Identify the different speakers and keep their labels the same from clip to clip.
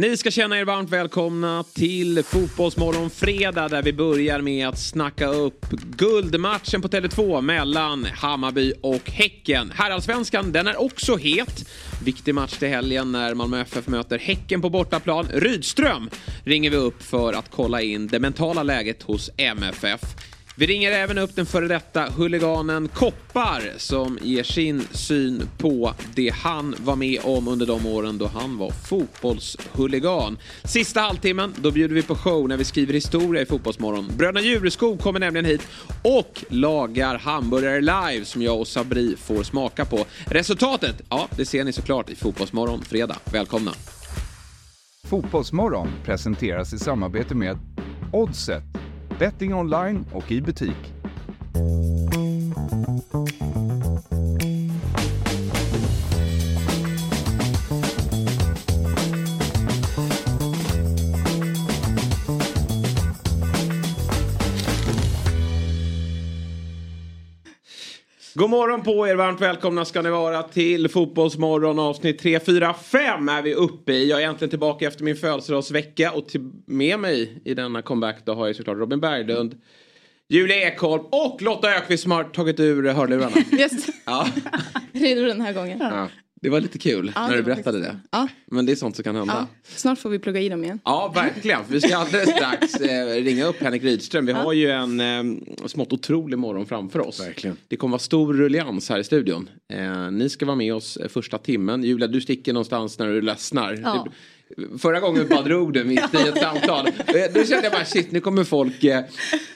Speaker 1: Ni ska känna er varmt välkomna till Fotbollsmorgon fredag där vi börjar med att snacka upp guldmatchen på Tele2 mellan Hammarby och Häcken. Herrallsvenskan, den är också het. Viktig match till helgen när Malmö FF möter Häcken på bortaplan. Rydström ringer vi upp för att kolla in det mentala läget hos MFF. Vi ringer även upp den före detta huliganen Koppar som ger sin syn på det han var med om under de åren då han var fotbollshuligan. Sista halvtimmen, då bjuder vi på show när vi skriver historia i Fotbollsmorgon. Bröderna Djureskog kommer nämligen hit och lagar hamburgare live som jag och Sabri får smaka på. Resultatet, ja, det ser ni såklart i Fotbollsmorgon fredag. Välkomna!
Speaker 2: Fotbollsmorgon presenteras i samarbete med Oddset. Betting online och i butik.
Speaker 1: God morgon på er, varmt välkomna ska ni vara till Fotbollsmorgon avsnitt 3, 4, 5 är vi uppe i. Jag är äntligen tillbaka efter min födelsedagsvecka och till, med mig i denna comeback då har jag såklart Robin Berglund, Julia Ekholm och Lotta Ökvist som har tagit ur hörlurarna.
Speaker 3: Yes.
Speaker 1: Ja.
Speaker 3: Redo den här gången.
Speaker 1: Ja. Det var lite kul
Speaker 3: Ja,
Speaker 1: när
Speaker 3: det
Speaker 1: du berättade
Speaker 3: faktiskt-
Speaker 1: det.
Speaker 3: Ja.
Speaker 1: Men det är sånt som kan hända.
Speaker 3: Ja. Snart får vi plugga i dem igen.
Speaker 1: Ja, verkligen. Vi ska alldeles strax eh, ringa upp Henrik Rydström. Vi har ju en eh, smått otrolig morgon framför oss.
Speaker 4: Verkligen.
Speaker 1: Det kommer vara stor rullians här i studion. Eh, ni ska vara med oss eh, första timmen. Julia, du sticker någonstans när du ledsnar.
Speaker 3: Ja.
Speaker 1: Förra gången bara drog du mitt i ett samtal. Eh, Då kände jag bara shit, nu kommer folk eh,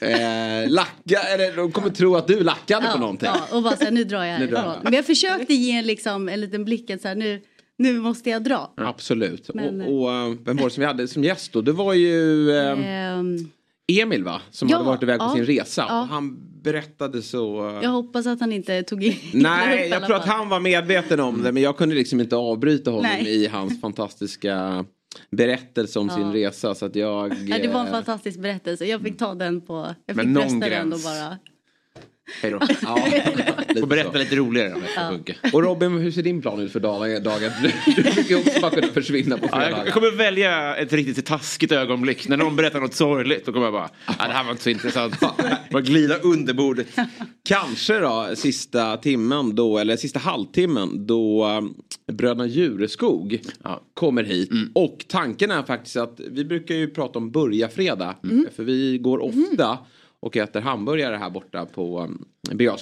Speaker 1: eh, lacka, eller de kommer tro att du lackade på någonting.
Speaker 5: Ja, och bara så här, nu drar jag härifrån. Men jag försökte ge en, liksom, en liten blick, att så här, nu, nu måste jag dra.
Speaker 1: Absolut.
Speaker 5: Men-
Speaker 1: och, och eh, vem var det som vi hade som gäst då? Det var ju eh,
Speaker 5: Ehm,
Speaker 1: Emil va? Som
Speaker 5: Ja,
Speaker 1: hade varit iväg på
Speaker 5: ja,
Speaker 1: sin resa.
Speaker 5: ja.
Speaker 1: Han berättade så... eh,
Speaker 5: jag hoppas att han inte tog in
Speaker 1: Nej, jag tror att han var medveten om det men jag kunde liksom inte avbryta honom
Speaker 5: Nej.
Speaker 1: i hans fantastiska berättelse om sin resa så att jag...
Speaker 5: Det var en
Speaker 1: eh,
Speaker 5: fantastisk berättelse. Jag fick ta den på... Jag
Speaker 4: Men
Speaker 5: fick
Speaker 4: någon
Speaker 5: den och
Speaker 4: gräns.
Speaker 5: bara...
Speaker 4: Hej då.
Speaker 1: Ja, lite
Speaker 4: berätta
Speaker 1: så.
Speaker 4: lite roligare om det funkar.
Speaker 1: Och Robin, hur ser din plan ut för dagen? dagen? Du brukar också bara kunna försvinna på
Speaker 4: Ja, jag,
Speaker 1: fredagar.
Speaker 4: jag kommer välja ett riktigt taskigt ögonblick. När någon berättar något sorgligt då kommer jag bara, ja, det här var inte så intressant. Bara glida under bordet.
Speaker 1: Kanske då sista timmen då, eller sista halvtimmen då eh, bröderna Djureskog
Speaker 4: Ja.
Speaker 1: kommer hit. Och tanken är faktiskt att vi brukar ju prata om börja fredag. För vi går ofta och äter hamburgare här borta på um, Birger.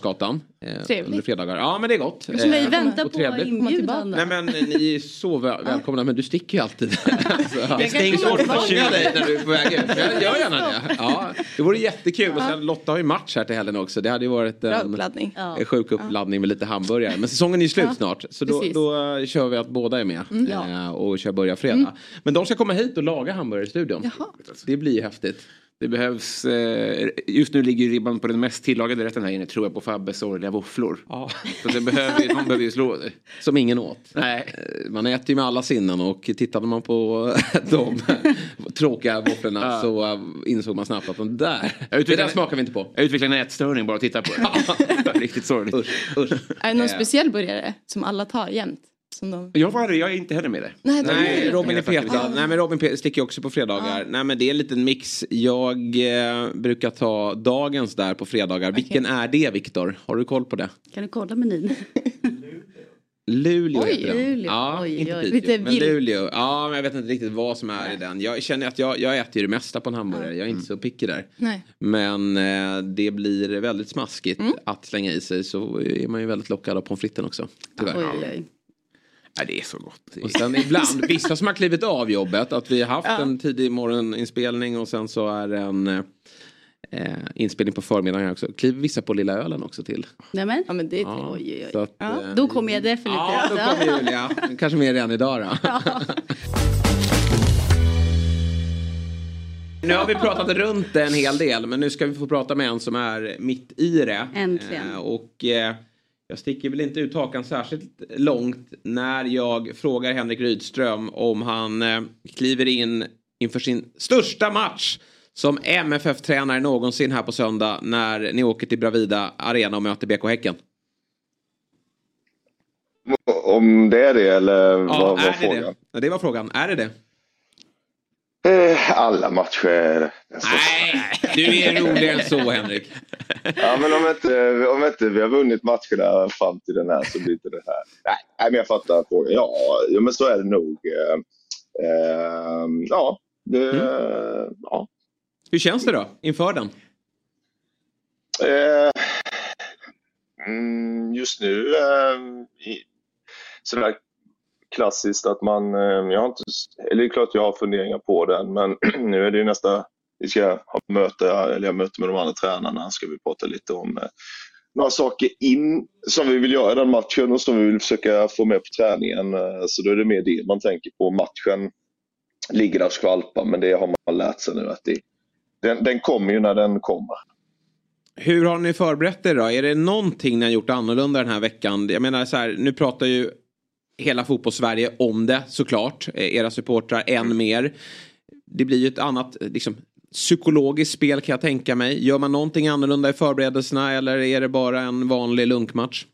Speaker 1: Eh, under fredagar. Ja men det är gott.
Speaker 5: Men vi
Speaker 1: Eh,
Speaker 5: väntar
Speaker 1: och
Speaker 5: på
Speaker 1: trevligt.
Speaker 5: inbjudan.
Speaker 1: Nej men ni är så väl, välkomna men du sticker ju alltid. alltså,
Speaker 5: Jag
Speaker 4: Det är
Speaker 5: kan
Speaker 4: svårt att
Speaker 1: fånga dig när du är på väg ut. Jag gör gärna det. Ja, det vore jättekul. Och sen Lotta har ju match här till helgen också. Det hade ju varit
Speaker 3: Bra
Speaker 1: en,
Speaker 3: uppladdning.
Speaker 5: Ja.
Speaker 1: sjuk uppladdning med lite hamburgare. Men säsongen är ju slut snart. Så då, då eh, kör vi att båda är med.
Speaker 5: Ja.
Speaker 1: Eh, och kör börja fredag. Men de ska komma hit och laga hamburgare i studion.
Speaker 3: Jaha.
Speaker 1: Det blir ju häftigt.
Speaker 4: Det behövs, eh, just nu ligger ribban på den mest tillagade rätten här inne tror jag på Fabbes sorgliga våfflor.
Speaker 1: Ja.
Speaker 4: Så det behöver, ju- någon behöver ju slå det.
Speaker 1: Som ingen åt.
Speaker 4: Nej.
Speaker 1: Eh, Man äter ju med alla sinnen och tittade man på de tråkiga våfflorna
Speaker 4: Ja.
Speaker 1: så eh, insåg man snabbt att den där, det
Speaker 4: utvecklar-
Speaker 1: där smakar vi inte på.
Speaker 4: Jag utvecklar en ätstörning bara att titta på det. Riktigt sorgligt.
Speaker 1: Usch, usch.
Speaker 3: Är det någon speciell burgare som alla tar jämt? Som de...
Speaker 4: Jag, var, jag är inte heller med det.
Speaker 3: Nej,
Speaker 1: Nej, Robin är petad.
Speaker 4: inte.
Speaker 1: Nej, men Robin sticker också på fredagar. Nej, men det är en liten mix. Jag eh, brukar ta dagens där på fredagar. Vilken är det, Viktor? Har du koll på det?
Speaker 5: Kan du kolla menyn?
Speaker 1: Luleå
Speaker 3: Oj,
Speaker 1: heter den.
Speaker 5: Luleå.
Speaker 1: Ja,
Speaker 5: Oj,
Speaker 1: inte
Speaker 5: oj.
Speaker 1: Piteå. Men. Luleå. Ja, men jag vet inte riktigt vad som är i den. Jag känner att jag, jag äter ju det mesta på en hamburgare. Jag är inte så picky där.
Speaker 3: Nej.
Speaker 1: Men eh, det blir väldigt smaskigt
Speaker 3: Mm.
Speaker 1: att slänga i sig. Så är man ju väldigt lockad av pommes fritesen också. Tyvärr.
Speaker 4: Nej, det är så gott.
Speaker 1: Och sen ibland, vissa som har klivit av jobbet, att vi har haft en tidig morgoninspelning och sen så är det en eh, inspelning på förmiddagen också. Kliver vissa på lilla ölen också till.
Speaker 5: Nämen.
Speaker 3: Ja men det är
Speaker 1: Ja,
Speaker 5: Oj, oj, oj.
Speaker 1: så att,
Speaker 3: Ja,
Speaker 1: eh,
Speaker 5: Då kommer jag definitivt.
Speaker 1: Ja, då kommer Julia. Kanske mer redan idag då. Nu har vi pratat runt det en hel del men nu ska vi få prata med en som är mitt i det.
Speaker 5: Äntligen.
Speaker 1: Eh, och eh, Jag sticker väl inte ut hakan särskilt långt när jag frågar Henrik Rydström om han eh, kliver in inför sin största match som MFF-tränare någonsin här på söndag när ni åker till Bravida Arena och möter BK Häcken.
Speaker 6: Om det är det eller
Speaker 1: Ja,
Speaker 6: vad var
Speaker 1: är det
Speaker 6: frågan?
Speaker 1: det? Ja, det var frågan. Är det det?
Speaker 6: Eh, Alla matcher.
Speaker 1: Nej, du är roligare än så Henrik.
Speaker 6: Ja, men om inte, om inte vi har vunnit matcherna fram till den här så blir det det här. Nej, men jag fattar frågan. Ja, men så är det nog. Eh, eh, ja, det,
Speaker 1: Mm.
Speaker 6: ja.
Speaker 1: Hur känns det då inför den?
Speaker 6: Eh, mm, just nu, sådär klassiskt att man, eh, jag har inte, eller det är klart jag har funderingar på den, men nu är det ju nästa, vi ska ha möte, eller jag möter med de andra tränarna, ska vi prata lite om eh, några saker in som vi vill göra i den matchen och som vi vill försöka få med på träningen. Eh, så då är det mer det man tänker på. Matchen ligger där och skvalpar, men det har man lärt sig nu att det, den, den kommer ju när den kommer.
Speaker 1: Hur har ni förberett er då? Är det någonting ni har gjort annorlunda den här veckan? Jag menar så här, nu pratar ju hela fotbollssverige om det såklart. Eh, era supportrar än mer. Det blir ju ett annat liksom, psykologiskt spel kan jag tänka mig. Gör man någonting annorlunda i förberedelserna eller är det bara en vanlig lunkmatch?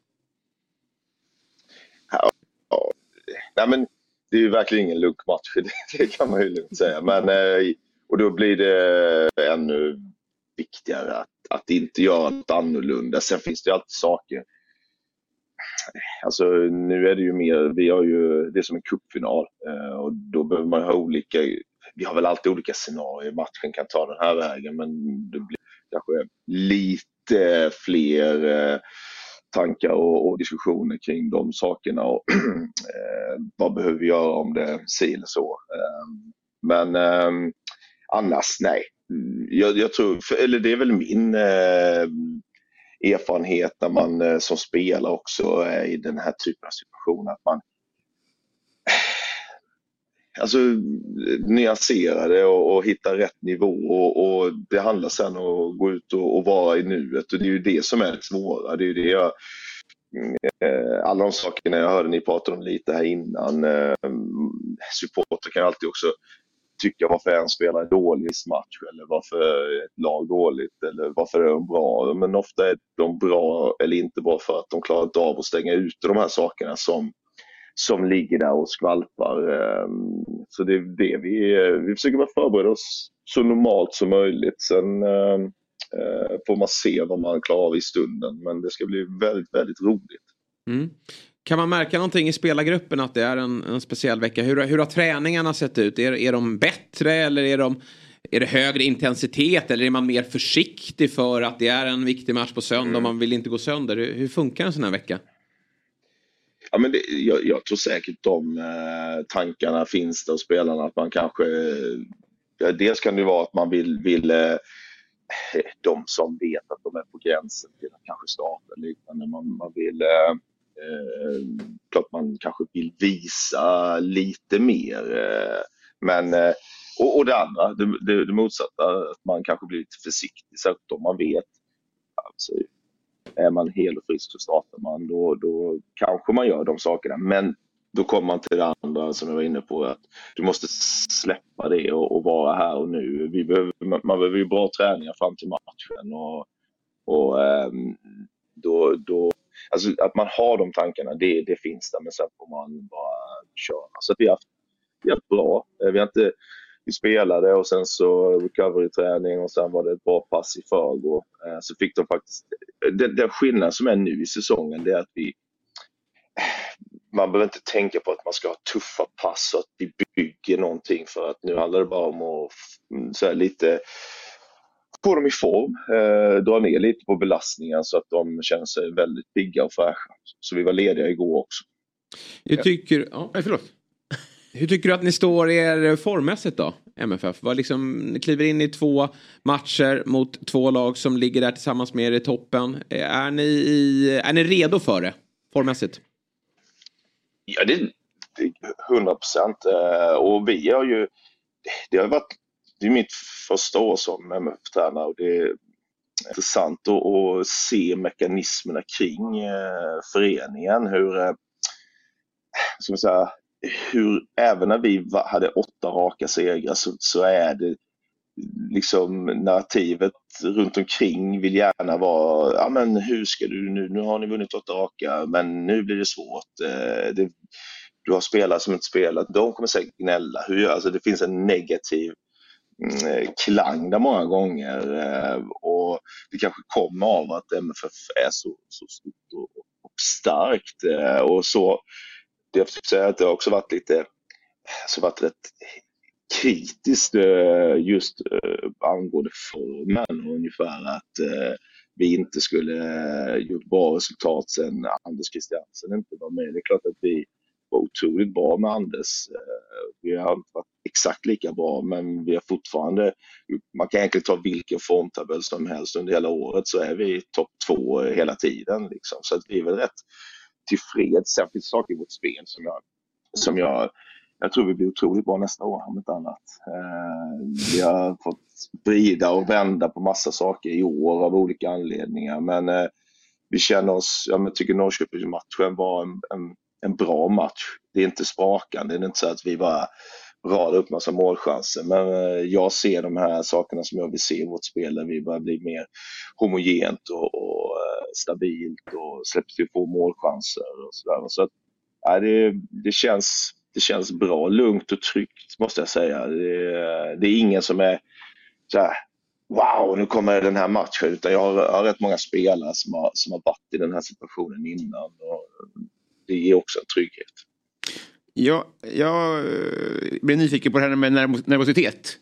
Speaker 6: Nej, men det är ju verkligen ingen lunkmatch, det, kan man ju lugnt säga. Men, eh, och då blir det ännu viktigare att, att inte göra något annorlunda. Sen finns det ju alltid saker. Alltså nu är det ju mer, vi har ju, det är som en cupfinal eh, och då behöver man ha olika, vi har väl alltid olika scenarier. Matchen kan ta den här vägen men det blir kanske lite fler eh, tankar och, och diskussioner kring de sakerna. Och, eh, vad behöver vi göra om det är si eller så. Eh, men eh, annars, nej. Jag, jag tror, för, eller det är väl min eh, erfarenhet när man eh, som spelare också är i den här typen av situationer. Att man eh, alltså, nyansera det och, och hitta rätt nivå. Och, och Det handlar sen om att gå ut och, och vara i nuet och det är ju det som är det svåra. Det är ju det jag, eh, alla de sakerna jag hörde ni prata om lite här innan. Eh, Supporter kan alltid också tycka varför en spelare är dålig i match eller varför ett lag dåligt eller varför är de bra. Men ofta är de bra eller inte bra för att de klarar inte av att stänga ute de här sakerna som, som ligger där och skvalpar. Ehm, så det är det vi, vi försöker bara förbereda oss så normalt som möjligt. Sen ehm, eh, får man se vad man klarar av i stunden men det ska bli väldigt, väldigt roligt.
Speaker 1: Mm. Kan man märka någonting i spelargruppen att det är en, en speciell vecka? Hur, hur har träningarna sett ut? Är, är de bättre eller är, de, är det högre intensitet eller är man mer försiktig för att det är en viktig match på söndag och man vill inte gå sönder? Hur, hur funkar en sån här vecka?
Speaker 6: Ja, men det, jag, jag tror säkert de eh, tankarna finns där hos spelarna. Att man kanske, ja, dels kan det vara att man vill, vill eh, de som vet att de är på gränsen till att kanske starta eller liknande. Man, man vill, eh, eh, klart man kanske vill visa lite mer. Eh, men, eh, och, och det andra, det, det, det motsatta, att man kanske blir lite försiktig. Särskilt om man vet alltså, är man hel och frisk så startar man. Då, då kanske man gör de sakerna. Men då kommer man till det andra som jag var inne på. att Du måste släppa det och, och vara här och nu. Vi behöver, man behöver ju bra träningar fram till matchen. Och, och ehm, då, då, alltså att man har de tankarna, det, det finns där. Men sen får man bara köra. Så att vi har haft, vi har haft bra. Eh, vi har inte vi spelade och sen så recovery-träning och sen var det ett bra pass i förrgår. Eh, så fick de faktiskt, eh, den, den skillnad som är nu i säsongen det är att vi man behöver inte tänka på att man ska ha tuffa pass och att vi bygger någonting för att nu handlar det bara om att mm, så här, lite få dem i form, eh, dra ner lite på belastningen så att de känner sig väldigt pigga och fräscha. Så vi var lediga igår också.
Speaker 1: Hur tycker, ja, förlåt. Hur tycker du att ni står er formmässigt då, MFF? Vad liksom, ni kliver in i två matcher mot två lag som ligger där tillsammans med er i toppen. Är ni, i, är ni redo för det, formmässigt?
Speaker 6: Ja, det, det 100 procent. Och vi har ju, det har varit, det är mitt första år som MF-tränare och det, är intressant att, att se mekanismerna kring eh, föreningen. Hur, eh, ska man säga, hur även när vi hade åtta raka segrar så, så är det liksom narrativet runt omkring vill gärna vara, ja men hur ska du nu, nu har ni vunnit åtta raka men nu blir det svårt. Eh, det, du har spelare som inte spelat, de kommer säkert gnälla. Hur, gör- alltså det finns en negativ Mm, eh, klang där många gånger eh, och det kanske kommer av att MFF är så, så stort och, och starkt eh, och så. Det jag försöker säga är att det har också varit lite, så varit rätt kritiskt just angående formen och ungefär att vi inte skulle gjort bra resultat sen Anders Christiansen inte var med. Det är klart att vi var otroligt bra med Anders. Eh, vi har inte varit exakt lika bra men vi har fortfarande, man kan egentligen ta vilken formtabell som helst under hela året så är vi topp två hela tiden. Liksom. Så att vi är väl rätt tillfreds. Sen finns det saker i vårt spel som jag, som jag jag tror vi blir otroligt bra nästa år om inte annat. Eh, vi har fått vrida och vända på massa saker i år av olika anledningar men eh, vi känner oss, jag tycker Norrköpingsmatchen var en, en, en bra match. Det är inte sprakande, det är inte så att vi bara radar upp massa målchanser men eh, jag ser de här sakerna som jag vill se i vårt spel där vi börjar bli mer homogent och, och eh, stabilt och släpper till få målchanser och sådär. Så att, ja, det, det känns det känns bra, lugnt och tryggt måste jag säga. Det, det är ingen som är så här, wow, nu kommer den här matchen. Utan jag har, jag har rätt många spelare som har, som har varit i den här situationen innan. Och det ger också en trygghet.
Speaker 4: Ja, jag eh, blir nyfiken på det här med nervos- nervositet.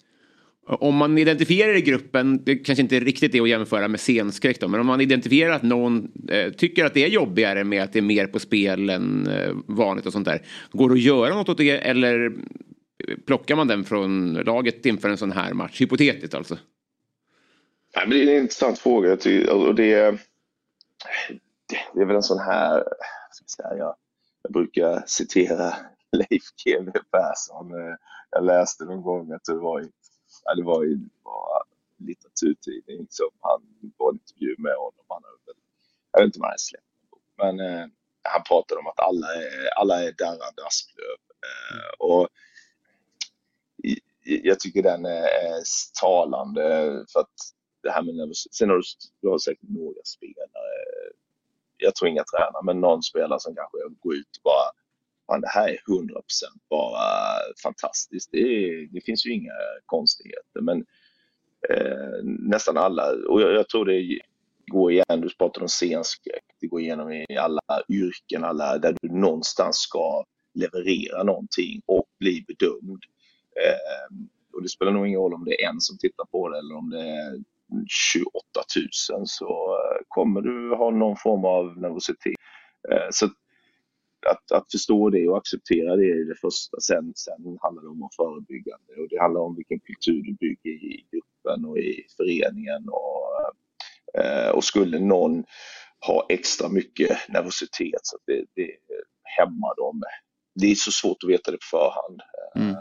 Speaker 4: Om man identifierar i gruppen, det kanske inte riktigt är att jämföra med scenskräck då, men om man identifierar att någon eh, tycker att det är jobbigare med att det är mer på spel än eh, vanligt och sånt där. Går det att göra något åt det eller plockar man den från laget inför en sån här match? Hypotetiskt alltså.
Speaker 6: Nej, men det är en intressant fråga. Och det, är- det är väl en sån här, så jag, jag, jag brukar citera Leif GW Persson. Eh, jag läste någon gång att det var i, ja, det var i var en litteraturtidning som han var en intervju med honom. Han hade väl, jag vet inte om han hade släppt en bok, men eh, han pratade om att alla är, alla är darrande Asplöv. Eh, och i- i- jag tycker den är, är talande för att det här med nervositet. Sen har du, du har säkert några spelare, jag tror inga tränare, men någon spelare som kanske går ut och bara Fan, det här är 100% bara fantastiskt. Det, är, det finns ju inga konstigheter. Men eh, nästan alla, och jag, jag tror det går igen, du pratade om scenskräck, det går igenom i alla yrken, alla där du någonstans ska leverera någonting och bli bedömd. Eh, och det spelar nog ingen roll om det är en som tittar på det eller om det är 28 000 så eh, kommer du ha någon form av nervositet. Eh, Så att, att förstå det och acceptera det är det första. Sen, sen handlar det om att förebyggande och det handlar om vilken kultur du bygger i gruppen och i föreningen. Och, eh, och skulle någon ha extra mycket nervositet så det, det hämmar dem. Det är så svårt att veta det på förhand.
Speaker 4: Mm.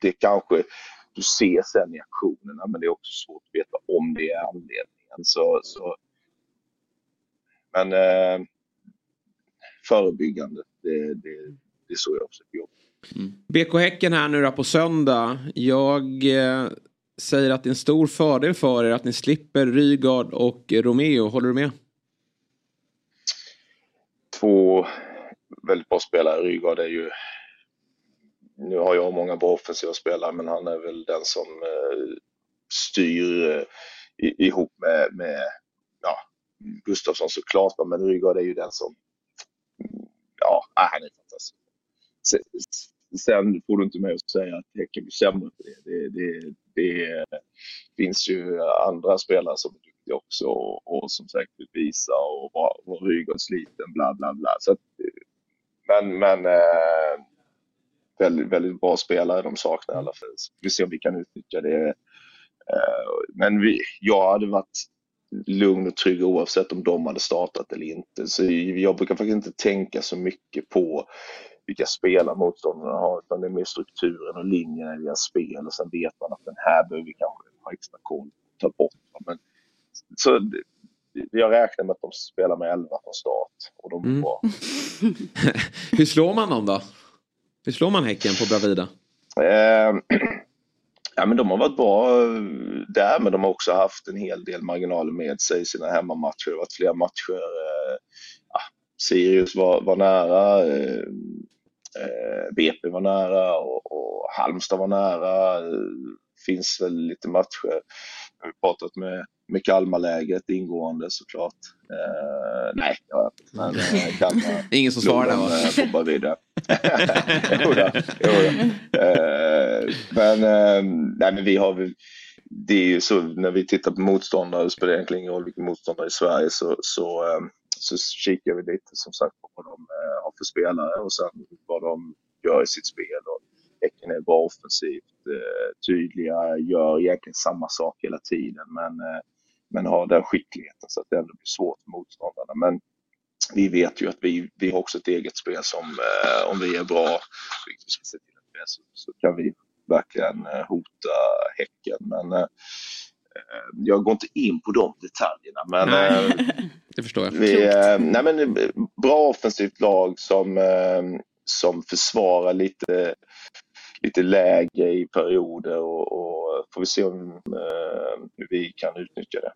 Speaker 6: Det kanske du ser sen i aktionerna men det är också svårt att veta om det är anledningen. Så, så, men eh, förebyggande, det, det, det är så jag försöker jobba.
Speaker 1: BK Häcken här nu då på söndag. Jag eh, säger att det är en stor fördel för er att ni slipper Rygaard och Romeo. Håller du med?
Speaker 6: Två väldigt bra spelare. Rygaard är ju... Nu har jag många bra offensiva spelare men han är väl den som eh, styr eh, ihop med, med ja, Gustafsson såklart men Rygaard är ju den som... Ja, nej, han är fantastisk. Sen, får du inte med att säga att Häcken blir sämre på det. Det, det, det finns ju andra spelare som är duktiga också och, och som säkert vill visa och vara var Rygaard sliten, bla bla bla. Så att, eh, men men eh, väldigt, väldigt bra spelare de saknar i alla fall. Så vi får se om vi kan utnyttja det. Eh, men vi, jag hade varit lugn och trygg oavsett om de hade startat eller inte. Så jag brukar faktiskt inte tänka så mycket på vilka spelare motståndarna har utan det är mer strukturen och linjerna i deras spel och sen vet man att den här behöver vi kanske ha extra koll ta bort. Men så jag räknar med att de spelar med 11 från start och de är
Speaker 1: Mm.
Speaker 6: bra.
Speaker 1: Hur slår man dem då? Hur slår man Häcken på Bravida?
Speaker 6: Eh, ja, men de har varit bra eh, där, men de har också haft en hel del marginaler med sig i sina hemmamatcher. Det har varit flera matcher. Eh, ja, Sirius var, var nära, eh, eh BP var nära och, och Halmstad var nära. Det finns väl lite matcher. Jag har pratat med, med Kalmarläget ingående såklart. Eh, nej, ja, men eh, Kalmar.
Speaker 1: Ingen som svarar där va?
Speaker 6: Globen, eh, vidare. jo då, jo då. Eh, men, eh, nej, men vi har väl, det är ju så när vi tittar på motståndare, det spelar egentligen ingen roll vilken motståndare i Sverige, så, så, så kikar vi lite som sagt på vad de har för spelare och sen vad de gör i sitt spel. Och Häcken är bra offensivt, eh, tydliga, gör egentligen samma sak hela tiden men, eh, men har den skickligheten så att det ändå blir svårt för motståndarna. Men vi vet ju att vi, vi har också ett eget spel som eh, om vi är bra, vilket vi ska se till att vi är, så, så kan vi verkligen hota Häcken. Men jag går inte in på de detaljerna. Men,
Speaker 1: Nej. Det förstår jag.
Speaker 6: vi, nej, men, bra offensivt lag som, som försvarar lite, lite läge i perioder och, och får vi se om, eh, hur vi kan utnyttja det.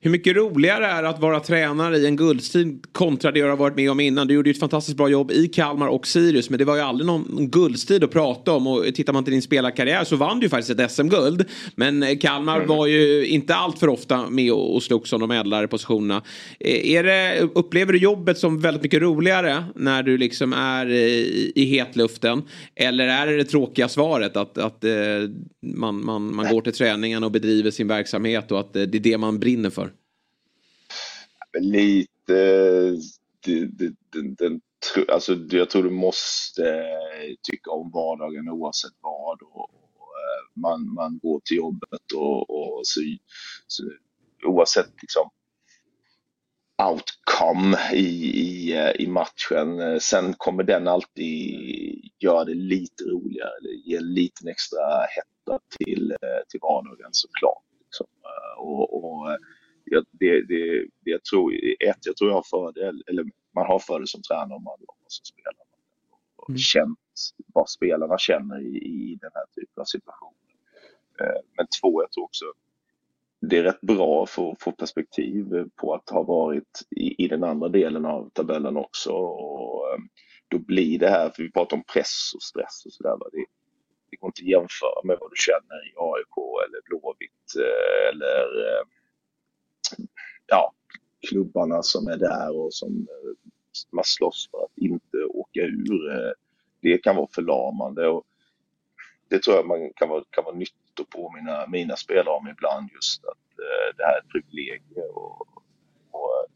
Speaker 1: Hur mycket roligare är det att vara tränare i en guldstrid kontra det du har varit med om innan? Du gjorde ju ett fantastiskt bra jobb i Kalmar och Sirius men det var ju aldrig någon, guldstrid att prata om och tittar man till din spelarkarriär så vann du ju faktiskt ett SM-guld. Men eh, Kalmar var ju inte allt för ofta med och, slogs om de ädlare positionerna. Eh, Är det, upplever du jobbet som väldigt mycket roligare när du liksom är i, i hetluften? Eller är det det tråkiga svaret att, att eh, man, man, man går till träningen och bedriver sin verksamhet och att eh, det är det man brinner för?
Speaker 6: Lite... Den, den, alltså, jag tror du måste tycka om vardagen oavsett vad. Och, och, eh, man, man går till jobbet och, och så, så, oavsett liksom outcome i, i, eh, i matchen. Sen kommer den alltid göra det lite roligare ge en liten extra hetta till, eh, till vardagen såklart. Liksom. Och, och det, det, jag tror, ett, jag tror jag har fördel, eller man har fördel som tränare om man, om man som spelare. Och känt vad spelarna känner i, i den här typen av situationer. Eh, Men två, jag tror också det är rätt bra att få perspektiv på att ha varit i, i den andra delen av tabellen också. Och eh, då blir det här, för vi pratar om press och stress och sådär. Det, det går inte att jämföra med vad du känner i AIK eller Blåvitt eh, eller ja, klubbarna som är där och som eh, man slåss för att inte åka ur. Eh, det kan vara förlamande. Och det tror jag man kan vara, kan vara nyttigt att påminna mina spelare om ibland just att eh, det här är ett privilegium. Och, och,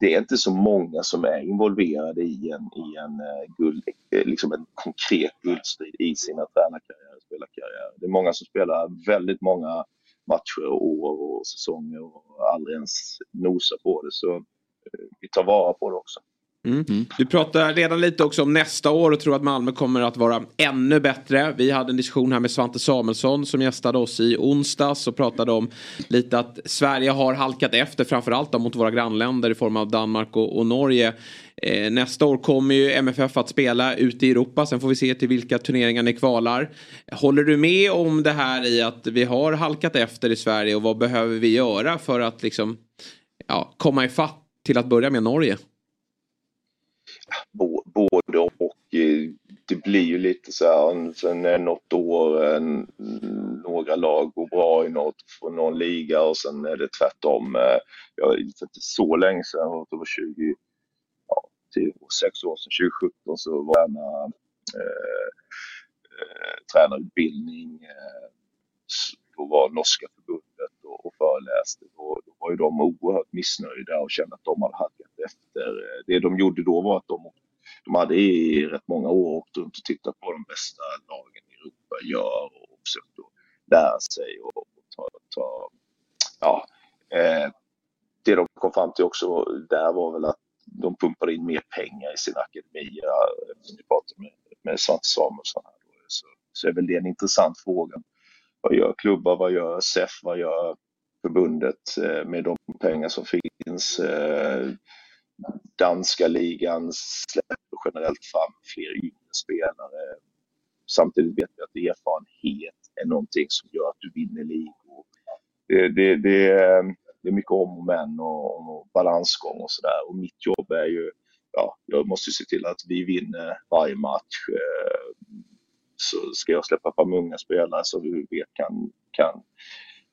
Speaker 6: det är inte så många som är involverade i en, i en, guld, liksom en konkret guldstrid i sina tränarkarriärer och spelarkarriärer. Det är många som spelar väldigt många matcher och år och säsonger och aldrig ens nosar på det. Så eh, vi tar vara på det också.
Speaker 1: Mm. Du pratar redan lite också om nästa år och tror att Malmö kommer att vara ännu bättre. Vi hade en diskussion här med Svante Samuelsson som gästade oss i onsdags och pratade om lite att Sverige har halkat efter framförallt mot våra grannländer i form av Danmark och, och Norge. Eh, nästa år kommer ju MFF att spela ute i Europa. Sen får vi se till vilka turneringar ni kvalar. Håller du med om det här i att vi har halkat efter i Sverige och vad behöver vi göra för att liksom ja, komma ifatt till att börja med Norge?
Speaker 6: Både och. Eh, det blir ju lite så här, sen är något år en, några lag går bra i något, för någon liga och sen är det tvärtom. Eh, jag är inte så länge sedan, jag det var 20, till sex år sedan, 2017 så var jag med eh, eh, tränarutbildning. Eh, s- då var norska förbundet och, och föreläste. Då, då var ju de oerhört missnöjda och kände att de hade halkat efter. Eh, det de gjorde då var att de, de hade i rätt många år åkt runt och tittat på de bästa lagen i Europa gör och försökt att lära sig och, och ta, ta ja, eh, det de kom fram till också där var väl att de pumpade in mer pengar i sina akademier. Vi pratade med, med Svante Samuelsson här då, så, så är väl det en intressant fråga. Vad gör klubbar? Vad gör SEF? Vad gör förbundet eh, med de pengar som finns. Eh, danska ligan släpper generellt fram fler yngre spelare. Samtidigt vet vi att erfarenhet är någonting som gör att du vinner ligor. Det, det, det, det är mycket om och men och, och balansgång och sådär. Och mitt jobb är ju, ja, jag måste se till att vi vinner varje match. Eh, så ska jag släppa fram unga spelare som vi vet kan, kan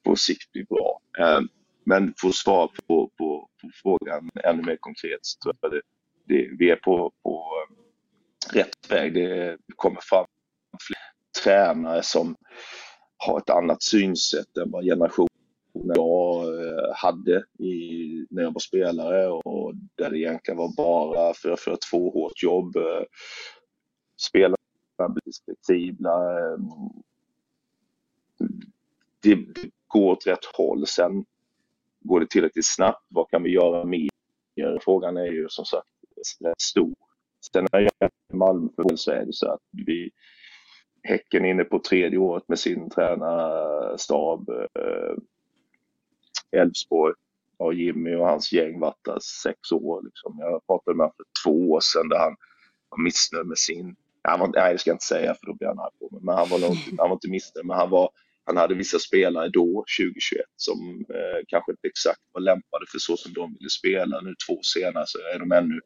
Speaker 6: på sikt bli bra. Eh, men för att svara på, på, på frågan ännu mer konkret så tror jag det, det, vi är på, på eh, rätt väg. Det kommer fram fler tränare som har ett annat synsätt än vad generationen jag hade i, när jag var spelare och där det egentligen var bara för att få två hårt jobb. Eh, Spelarna blir flexibla. Det, eh, det går åt rätt håll. Sen går det tillräckligt snabbt? Vad kan vi göra mer? Frågan är ju som sagt rätt stor. Sen när jag är Malmö så är det så att vi Häcken är inne på tredje året med sin tränarstab. Eh, Elfsborg har Jimmy och hans gäng varit där sex år. Liksom. Jag pratade med honom för två år sedan där han var missnöjd med sin... Han var, nej, det ska jag inte säga för då blir han arg på mig. Men han var, nog, han var inte missnöjd, men han var han hade vissa spelare då, 2021, som eh, kanske inte exakt var lämpade för så som de ville spela. Nu två år senare så är de ännu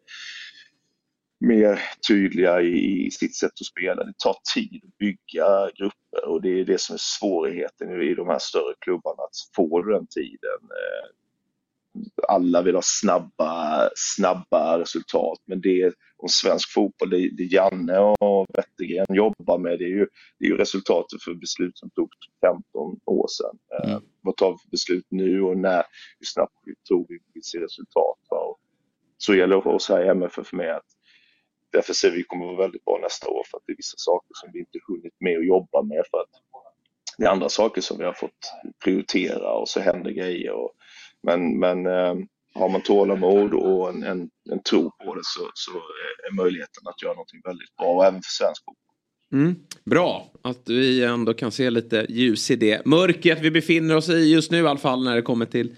Speaker 6: mer tydliga i, sitt sätt att spela. Det tar tid att bygga grupper och det är det som är svårigheten i de här större klubbarna, att få den tiden. Eh, alla vill ha snabba, snabba resultat men det om svensk fotboll, det, det Janne och Wettergren jobbar med det är ju, det är ju resultatet för beslut som togs för 15 år sedan. Mm. Eh, vad tar vi för beslut nu och när, hur snabbt vi tror vi vill se resultat? Och så gäller det för oss här i MFF med att därför ser vi kommer att vara väldigt bra nästa år för att det är vissa saker som vi inte hunnit med att jobba med för att det är andra saker som vi har fått prioritera och så händer grejer. Och, men men eh, har man tålamod och en, en, en tro på det så, så är möjligheten att göra någonting väldigt bra, och även för svensk fotboll.
Speaker 1: Mm. Bra att vi ändå kan se lite ljus i det mörkret vi befinner oss i just nu i alla fall när det kommer till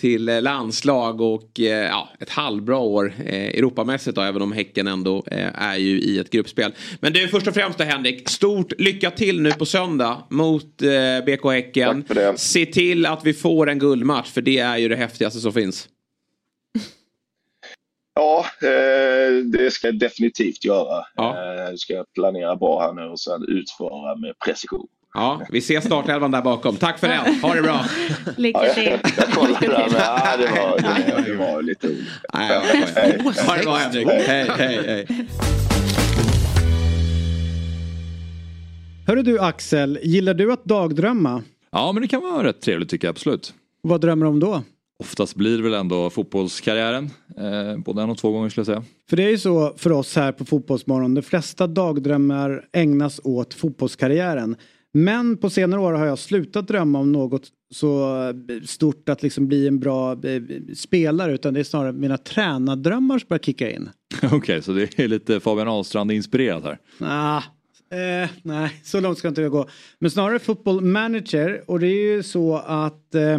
Speaker 1: till landslag och eh, ja, ett halvbra år eh, Europamässigt då, även om Häcken ändå eh, är ju i ett gruppspel. Men du, först och främst då Henrik, stort lycka till nu på söndag mot eh, BK Häcken. Se till att vi får en guldmatch, för det är ju det häftigaste som finns.
Speaker 6: Ja, eh, det ska jag definitivt göra. Ja. Eh, ska jag planera bra här nu och sen utföra med precision.
Speaker 1: Ja, vi ser startelvan där bakom. Tack för den. Ha det bra.
Speaker 5: Lycka till. Ja,
Speaker 6: jag, jag kollar där, men ja, det, var, det, det var lite roligt.
Speaker 1: Ha det bra Henrik. Hej, hej, hej.
Speaker 7: Hörru du Axel, gillar du att dagdrömma?
Speaker 8: Ja, men det kan vara rätt trevligt tycker jag absolut.
Speaker 7: Vad drömmer du om då?
Speaker 8: Oftast blir det väl ändå fotbollskarriären. Eh, både en och två gånger skulle jag säga.
Speaker 7: För det är ju så för oss här på Fotbollsmorgon. De flesta dagdrömmar ägnas åt fotbollskarriären. Men på senare år har jag slutat drömma om något så stort att liksom bli en bra eh, spelare utan det är snarare mina tränardrömmar som börjar kicka in.
Speaker 8: Okej, okay, så det är lite Fabian Ahlstrand inspirerat här?
Speaker 7: Ah, eh, nej, så långt ska inte jag gå. Men snarare football manager och det är ju så att eh,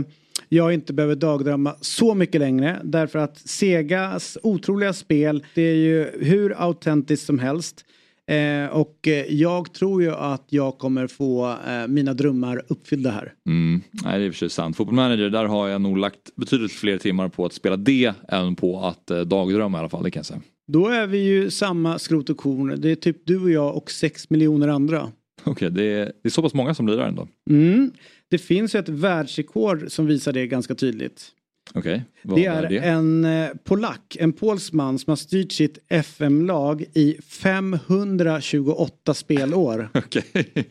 Speaker 7: jag inte behöver dagdrömma så mycket längre därför att Segas otroliga spel det är ju hur autentiskt som helst. Eh, och eh, jag tror ju att jag kommer få eh, mina drömmar uppfyllda här.
Speaker 8: Mm. Nej, det är i och för sig sant. Football manager, där har jag nog lagt betydligt fler timmar på att spela det än på att eh, dagdrömma i alla fall, det kan jag säga.
Speaker 7: Då är vi ju samma skrot och korn. Det är typ du och jag och sex miljoner andra.
Speaker 8: Okej, okay, det, är, det är så pass många som blir där ändå.
Speaker 7: Mm. Det finns ju ett världsrekord som visar det ganska tydligt.
Speaker 8: Okay.
Speaker 7: Det är, det? en eh, polack, en polsman som har styrt sitt FM-lag i 528 spelår.
Speaker 8: Okej. Okay.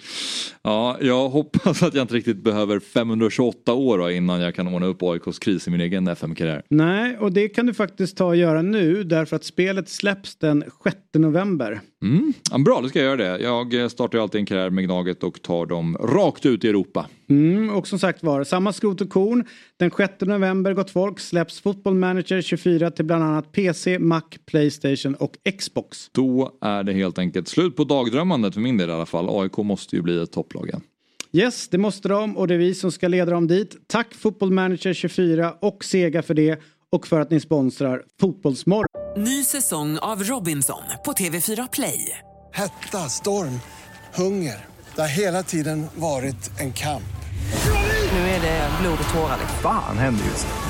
Speaker 8: Ja, jag hoppas att jag inte riktigt behöver 528 år då, innan jag kan ordna upp AIKs kris i min egen FM-karriär.
Speaker 7: Nej, och det kan du faktiskt ta och göra nu därför att spelet släpps den 6 november.
Speaker 8: Mm. Ja, bra, då ska jag göra det. Jag startar ju alltid en karriär med Gnaget och tar dem rakt ut i Europa.
Speaker 7: Mm, och som sagt var, samma skrot och korn. Den 6 november, gott folk, släpps Football Manager 24 till bland annat PC, Mac, Playstation och Xbox.
Speaker 8: Då är det helt enkelt slut på dagdrömmandet för min del i alla fall. AIK måste ju bli ett topplag igen.
Speaker 7: Yes, det måste de och det är vi som ska leda dem dit. Tack Football Manager 24 och Sega för det och för att ni sponsrar Fotbollsmorgon.
Speaker 9: Ny säsong av Robinson på TV4 Play.
Speaker 10: Hetta, storm, hunger. Det har hela tiden varit en kamp.
Speaker 9: Nu är det blod och tårar.
Speaker 11: Fan händer just nu.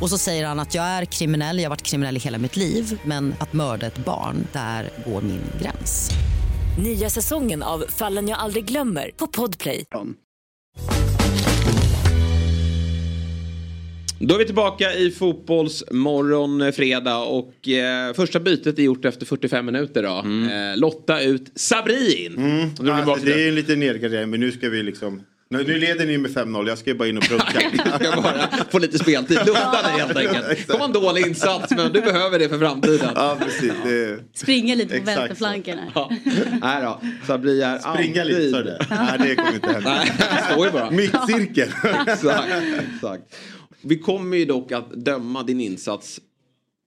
Speaker 12: Och så säger han att jag är kriminell, jag har varit kriminell i hela mitt liv men att mörda ett barn, där går min gräns.
Speaker 13: Nya säsongen av Fallen jag aldrig glömmer på Podplay.
Speaker 1: Då är vi tillbaka i Fotbollsmorgon eh, fredag och eh, första bytet är gjort efter 45 minuter då. Eh, Lotta ut, Sabri in.
Speaker 14: Mm.
Speaker 1: Till
Speaker 14: det är en liten nedgradering men nu ska vi liksom nu, nu leder ni med 5-0, jag ska ju bara in och prunka.
Speaker 1: Jag ska bara få lite speltid, lufta dig helt enkelt. Det var en dålig insats men du behöver det för framtiden.
Speaker 14: Ja precis. Det...
Speaker 5: Springa lite på vänsterflanken.
Speaker 1: Ja. Nej då, Sabri är
Speaker 14: Springa
Speaker 1: alltid...
Speaker 14: lite, sa du det? Nej det kommer inte hända.
Speaker 1: Nej, står ju bara.
Speaker 14: Mittcirkel.
Speaker 1: exakt, exakt. Vi kommer ju dock att döma din insats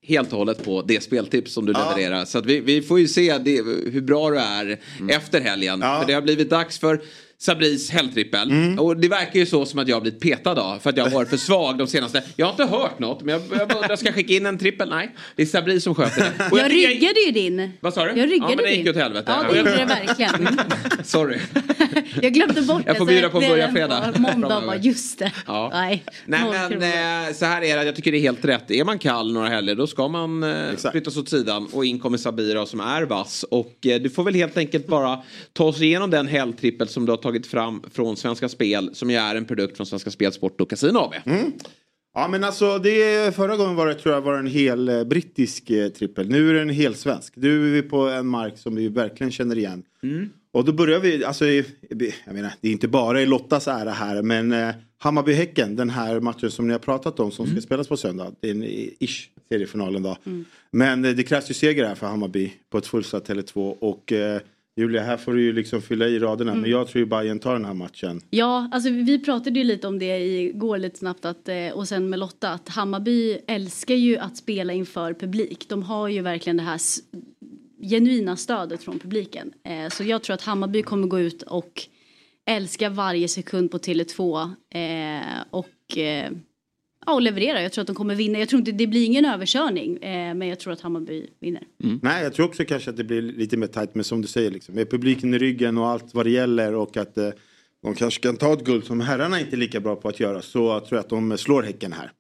Speaker 1: helt och hållet på det speltips som du
Speaker 14: Ja.
Speaker 1: levererar. Så att vi, vi får ju se det, hur bra du är efter helgen. För det har blivit dags för Sabris helgtrippel. Och det verkar ju så som att jag har blivit petad av. För att jag har varit för svag de senaste... Jag har inte hört något. Men jag, jag undrar, ska jag skicka in en trippel? Nej, det är Sabri som sköter det. Och
Speaker 5: Jag
Speaker 1: tycker
Speaker 5: ryggade ju din.
Speaker 1: Vad sa du?
Speaker 5: Jag ryggade
Speaker 1: ja, men det
Speaker 5: din.
Speaker 1: gick åt helvete.
Speaker 5: Ja, det
Speaker 1: jag-
Speaker 5: gjorde det verkligen.
Speaker 1: Sorry.
Speaker 5: Jag glömde bort
Speaker 1: Jag får
Speaker 5: det.
Speaker 1: bjuda på
Speaker 5: det
Speaker 1: börja fredag.
Speaker 5: Måndag bara, just det.
Speaker 1: Ja.
Speaker 5: Nej,
Speaker 1: Nej men eh, så här är det, jag tycker det är helt rätt. Är man kall några helger då ska man eh, flyttas åt sidan och in kommer Sabira som är vass. Och eh, du får väl helt enkelt bara ta oss igenom den helgtrippel som du har tagit fram från Svenska Spel som ju är en produkt från Svenska Spel, Sport och Casino AB.
Speaker 14: Ja men alltså det, förra gången var det tror jag var en hel eh, brittisk eh, trippel. Nu är det en hel svensk. Nu är vi på en mark som vi verkligen känner igen. Och då börjar vi, alltså jag menar det är inte bara i Lottas ära här men eh, Hammarby-Häcken, den här matchen som ni har pratat om som ska spelas på söndag. Det är en ish seriefinalen då. Men eh, det krävs ju seger här för Hammarby på ett fullsatt Tele2 och eh, Julia här får du ju liksom fylla i raderna men jag tror ju Bayern tar den här matchen.
Speaker 5: Ja, alltså vi pratade ju lite om det igår lite snabbt att, eh, och sen med Lotta att Hammarby älskar ju att spela inför publik. De har ju verkligen det här genuina stödet från publiken. Eh, så jag tror att Hammarby kommer gå ut och älska varje sekund på Tele2 eh, och ja, och leverera. Jag tror att de kommer vinna. Jag tror inte det blir ingen överkörning eh, men jag tror att Hammarby vinner.
Speaker 14: Nej, jag tror också kanske att det blir lite mer tajt. Men som du säger, liksom, med publiken i ryggen och allt vad det gäller och att eh, de kanske kan ta ett guld som herrarna inte är lika bra på att göra. Så tror jag att de slår Häcken här.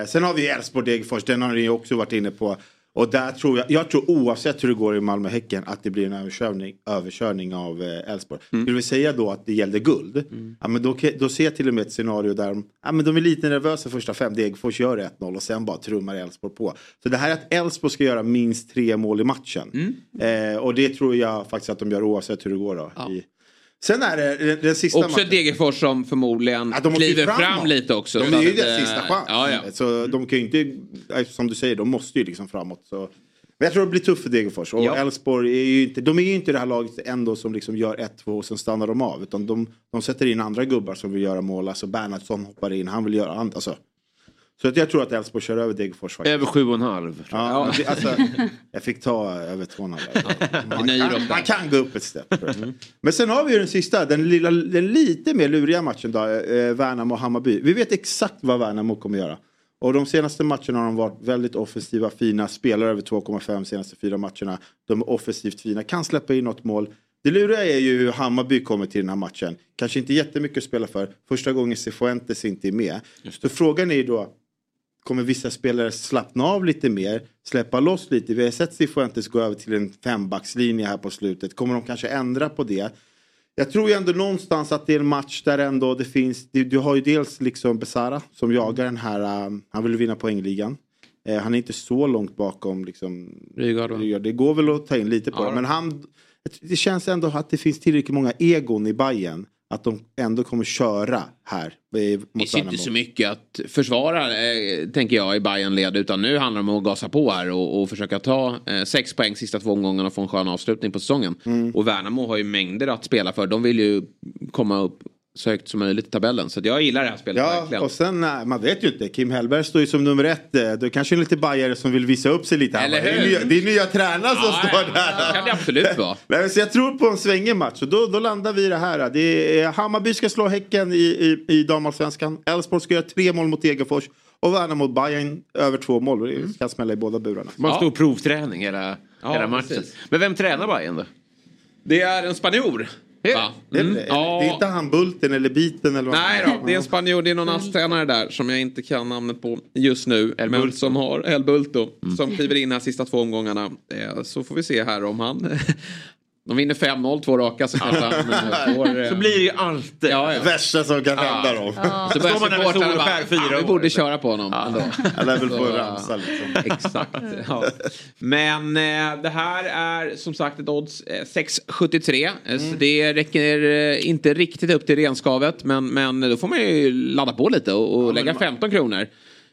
Speaker 14: Eh, sen har vi Elfsborg-Degerfors, den har ni också varit inne på. Och där tror jag, jag tror oavsett hur det går i Malmö-Häcken att det blir en överkörning, överkörning av eh, Elfsborg. Skulle vi säga då att det gällde guld, ja, men då, då ser jag till och med ett scenario där de, ja, men de är lite nervösa första fem, Degerfors gör 1-0 och sen bara trummar Elfsborg på. Så det här är att Elfsborg ska göra minst tre mål i matchen. Eh, och det tror jag faktiskt att de gör oavsett hur det går då. I, sen är det den, den sista
Speaker 1: Också
Speaker 14: matchen.
Speaker 1: Degerfors som förmodligen
Speaker 14: ju
Speaker 1: kliver fram
Speaker 14: framåt.
Speaker 1: lite också.
Speaker 14: De är ju deras
Speaker 1: eh,
Speaker 14: sista chans.
Speaker 1: Ja, ja.
Speaker 14: Så de kan ju inte, eh, som du säger, de måste ju liksom framåt. Så. Men jag tror det blir tufft för Degerfors. Och
Speaker 1: Ja.
Speaker 14: Elfsborg är ju inte, de är ju inte det här laget ändå som liksom gör 1-2 och sen stannar de av. Utan de, de sätter in andra gubbar som vill göra mål. Alltså Bernhardsson hoppar in, han vill göra annat. Alltså. Så att jag tror att Elfsborg kör över Degerfors faktiskt.
Speaker 4: Över sju och en halv.
Speaker 14: Ja, men det, alltså, jag fick ta över två och en halv. Man,
Speaker 1: nöjer oss
Speaker 14: kan, man kan gå upp ett steg. Men sen har vi ju den sista, den, lilla, den lite mer luriga matchen då, eh, Värnamo och Hammarby. Vi vet exakt vad Värnamo kommer göra. Och de senaste matcherna har de varit väldigt offensiva, fina, spelar över 2,5 senaste fyra matcherna. De är offensivt fina, kan släppa in något mål. Det luriga är ju hur Hammarby kommer till den här matchen. Kanske inte jättemycket att spela för. Första gången Cifuentes inte är med. Så frågan är ju då, kommer vissa spelare slappna av lite mer, släppa loss lite. Vi har sett Cifuentes gå över till en fembackslinje här på slutet. Kommer de kanske ändra på det? Jag tror ju ändå någonstans att det är en match där ändå det finns, du, du har ju dels liksom Besara som jagar den här, um, han vill vinna poängligan. Eh, han är inte så långt bakom liksom,
Speaker 1: Rygaard.
Speaker 14: Det går väl att ta in lite på
Speaker 1: Ja,
Speaker 14: det. Men han, det känns ändå att det finns tillräckligt många egon i Bayern att de ändå kommer köra här
Speaker 1: Det finns inte så mycket att försvara, eh, tänker jag, i bayern led Utan nu handlar det om att gasa på här och, och försöka ta eh, sex poäng sista två omgångarna och få en skön avslutning på säsongen.
Speaker 14: Mm.
Speaker 1: Och Värnamo har ju mängder att spela för. De vill ju komma upp så högt som möjligt i tabellen. Så att jag gillar det här spelet
Speaker 14: Ja,
Speaker 1: verkligen.
Speaker 14: och sen, man vet ju inte. Kim Hellberg står ju som nummer ett. eh, Det är kanske är lite bajare som vill visa upp sig lite.
Speaker 1: Eller
Speaker 14: det, är
Speaker 1: hur?
Speaker 14: nya, det är nya tränare som
Speaker 1: Ja,
Speaker 14: står
Speaker 1: ja,
Speaker 14: där.
Speaker 1: det kan det absolut vara.
Speaker 14: Nej, men så jag tror på en svängig match och då, då landar vi i det här. Det är, Hammarby ska slå Häcken i, i, i damallsvenskan. Elfsborg ska göra tre mål mot Degerfors. Och Värnamo mot Bayern över två mål. Det kan smälla i båda burarna.
Speaker 4: Var en stor provträning hela,
Speaker 1: Ja,
Speaker 4: hela matchen.
Speaker 1: precis.
Speaker 4: Men vem tränar Bayern då?
Speaker 1: Det är en spanjor. Va?
Speaker 14: Det, är-
Speaker 1: Mm.
Speaker 14: det, är inte han Bulten eller Biten eller vad
Speaker 1: Nej då, det är en spanjor, det är någon ASS-tränare där som jag inte kan namnet på just nu. men
Speaker 4: Bulto.
Speaker 1: som har, El Bulto, som kliver in här sista två omgångarna. Eh, Så får vi se här om han... De vinner 5-0 två raka så kanske han får...
Speaker 4: Så blir det ju alltid
Speaker 1: Ja, ja.
Speaker 14: Värsta som kan hända dem.
Speaker 1: Så börjar supportrarna bara,
Speaker 4: skär fyra
Speaker 1: "Ja, vi
Speaker 4: år."
Speaker 1: borde köra på honom ändå.
Speaker 14: Jag lär väl få ramsa liksom.
Speaker 1: Exakt. Ja. Men eh, det här är som sagt ett odds eh, 6,73. Eh,
Speaker 14: Mm.
Speaker 1: Så det räcker eh, inte riktigt upp till renskavet. Men, men då får man ju ladda på lite och, och lägga 15 kronor.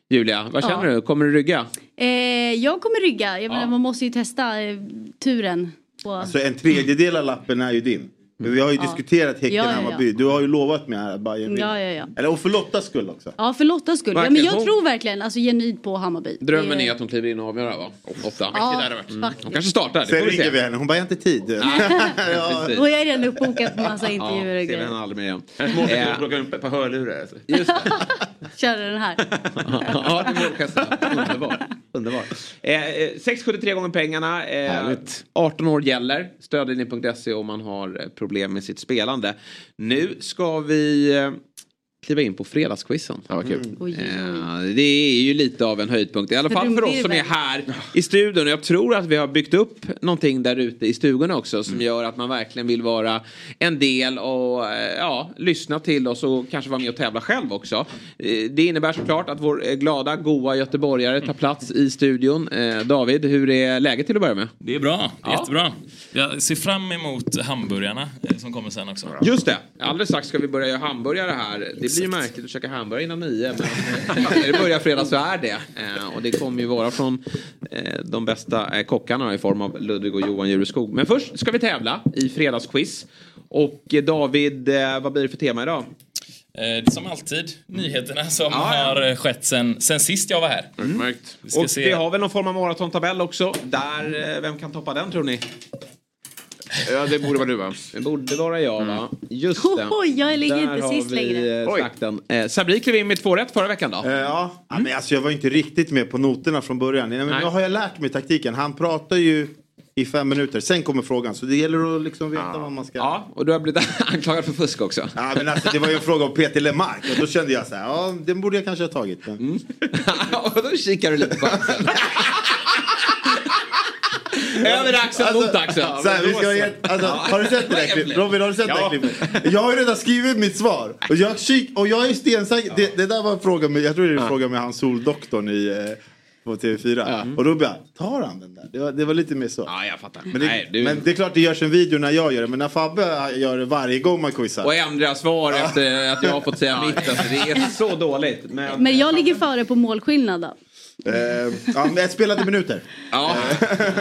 Speaker 1: Julia, vad känner
Speaker 5: Ja.
Speaker 1: du? Kommer du rygga?
Speaker 5: Eh, jag kommer rygga. Jag man måste ju testa eh, turen. På...
Speaker 14: Så en tredjedel av lappen är ju din. Men vi har ju
Speaker 5: Ja.
Speaker 14: diskuterat
Speaker 5: Ja, ja, ja.
Speaker 14: Häcken-Hammarby. Du har ju lovat mig här att Bayern vinner.
Speaker 5: Ja, ja, ja.
Speaker 14: Eller och för Lottas skull också.
Speaker 5: Ja, för Lottas skull. Ja, men jag
Speaker 1: Hon-
Speaker 5: tror verkligen alltså, genuint på Hammarby.
Speaker 1: Drömmen
Speaker 5: Det-
Speaker 1: är att hon kliver in och avgör va? Ofta.
Speaker 5: Ja,
Speaker 1: Mm.
Speaker 5: faktiskt.
Speaker 1: Hon kanske startar, det
Speaker 14: Sen
Speaker 1: får vi
Speaker 14: ringer
Speaker 1: se.
Speaker 14: vi henne. Hon bara, jag har inte tid.
Speaker 1: Ja.
Speaker 5: Och jag är redan uppbokad på massa intervjuer och
Speaker 1: ser vi
Speaker 5: grejer.
Speaker 1: henne aldrig mer igen.
Speaker 4: Hennes mål är
Speaker 1: Eh,
Speaker 4: att plocka upp ett par hörlurar. Alltså.
Speaker 1: Just det.
Speaker 5: Köra den här.
Speaker 1: ja, det är målgesten. Underbart. Underbart. Eh, eh, 673 gånger pengarna. Eh,
Speaker 4: Härligt.
Speaker 1: 18 år gäller. Stödlinjen.se om man har eh, problem med sitt spelande. Nu ska vi eh, kliva in på fredagsquizen.
Speaker 4: Ja, vad kul.
Speaker 5: Oj.
Speaker 1: Eh, det är ju lite av en höjdpunkt. I alla fall för oss som är här i studion. Jag tror att vi har byggt upp någonting där ute i stugorna också som gör att man verkligen vill vara en del och eh, ja, lyssna till oss och kanske vara med och tävla själv också. Eh, Det innebär såklart att vår glada, goa göteborgare tar plats i studion. David, hur är läget till att börja med?
Speaker 15: Det är bra, det är
Speaker 1: Ja.
Speaker 15: jättebra. Jag ser fram emot hamburgarna som kommer sen också.
Speaker 1: Just det, alldeles strax ska vi börja göra hamburgare här. Det blir ju märkligt att käka hamburgare innan nio. Men eh, när det börjar fredag så är det. Eh, och det kommer ju vara från eh, de bästa eh, kockarna i form av Ludvig och Johan Jureskog. Men först ska vi tävla i fredagsquiz. Och eh, David, eh, vad blir det för tema idag?
Speaker 15: Eh, Det är som alltid nyheterna som har eh, skett sen, sen sist jag var här. Ska
Speaker 1: Och
Speaker 15: se.
Speaker 1: vi har väl någon form av maratontabell också. Där, vem kan toppa den tror ni?
Speaker 4: Ja, det borde vara du va?
Speaker 1: Det borde vara jag va? Just det.
Speaker 5: Oj, jag ligger
Speaker 1: Där
Speaker 5: inte
Speaker 1: har
Speaker 5: sist
Speaker 1: vi
Speaker 5: längre.
Speaker 1: eh, sagt den. Eh, Sabri klev in med två rätt förra veckan då.
Speaker 14: Eh, Ja, Ja, men alltså, jag var inte riktigt med på noterna från början. Men
Speaker 1: Nej.
Speaker 14: nu har jag lärt mig taktiken. Han pratar ju i fem minuter, sen kommer frågan. Så det gäller att liksom veta vad man ska...
Speaker 1: Ja, och du har blivit anklagad för fusk också.
Speaker 14: Ja, men alltså, det var ju en fråga om Peter Lemark och då kände jag så här, ja den borde jag kanske ha tagit. Men...
Speaker 1: Mm. och då kikar du lite på axeln. Över axeln mot axeln.
Speaker 14: Så här, vi ska ge, alltså, har du sett det där klippet? Robin, har du sett det där klippet? Jag har ju redan skrivit mitt svar. Och jag, kik, och jag är stensäker. Det, det där var en fråga med, jag tror det är en fråga med han Soldoktorn i, eh, på TV4. Och då bara, tar han den där? Det var, det var lite mer så.
Speaker 1: Ja, jag fattar.
Speaker 14: Men det,
Speaker 1: Nej, du-
Speaker 14: men det är klart det görs en video när jag gör det. Men när Fabbe gör det varje gång man quizar.
Speaker 1: Och ändra svar efter att jag har fått säga mitt. Alltså, det är så dåligt. Men,
Speaker 5: Men jag ligger före på målskillnad då.
Speaker 14: Eh, ja, men spelade minuter.
Speaker 1: Ja.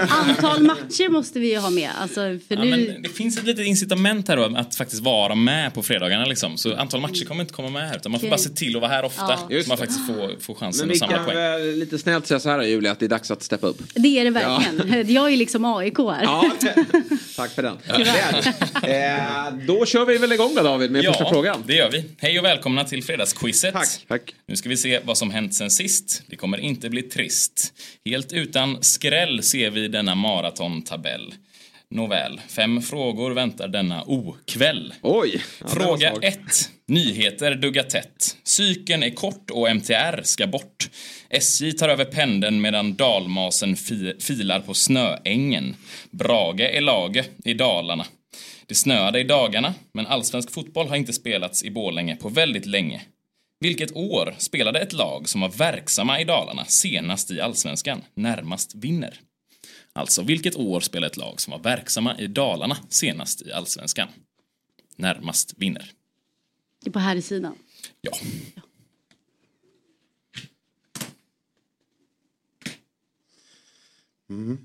Speaker 5: Antal matcher måste vi ju ha med. Alltså, för
Speaker 15: Ja,
Speaker 5: nu...
Speaker 15: men det finns ett litet incitament här då att faktiskt vara med på fredagarna liksom. Så antal matcher kommer inte komma med här utan man får bara se till att vara här ofta.
Speaker 5: Ja.
Speaker 15: Så man faktiskt får, får chansen
Speaker 1: Men vi
Speaker 15: att samla
Speaker 1: kan
Speaker 15: poäng.
Speaker 1: väl lite snällt säga så här Julia, att det är dags att steppa upp.
Speaker 5: Det är det verkligen. Jag är ju liksom AIK här.
Speaker 1: Ja, tack för den. Det är det. Eh, då kör vi väl igång då David med första frågan.
Speaker 15: det gör vi. Hej och välkomna till fredagsquizet.
Speaker 1: Tack. Tack.
Speaker 15: Nu ska vi se vad som hänt sen sist. Det kommer inte bli trist. Helt utan skräll ser vi denna maratontabell. Nåväl, fem frågor väntar denna okväll.
Speaker 1: Oj! Ja,
Speaker 15: Fråga
Speaker 1: svagt.
Speaker 15: 1. Nyheter duggar tätt. Cykeln är kort och MTR ska bort. SJ tar över pendeln medan dalmasen fi filar på snöängen. Brage är lage i Dalarna. Det snöade i dagarna, men allsvensk fotboll har inte spelats i Borlänge på väldigt länge. Vilket år spelade ett lag som var verksamma i Dalarna senast i allsvenskan närmast vinner? Alltså, vilket år spelade ett lag som var verksamma i Dalarna senast i allsvenskan närmast vinner?
Speaker 5: På här sidan.
Speaker 15: Ja.
Speaker 14: Mm.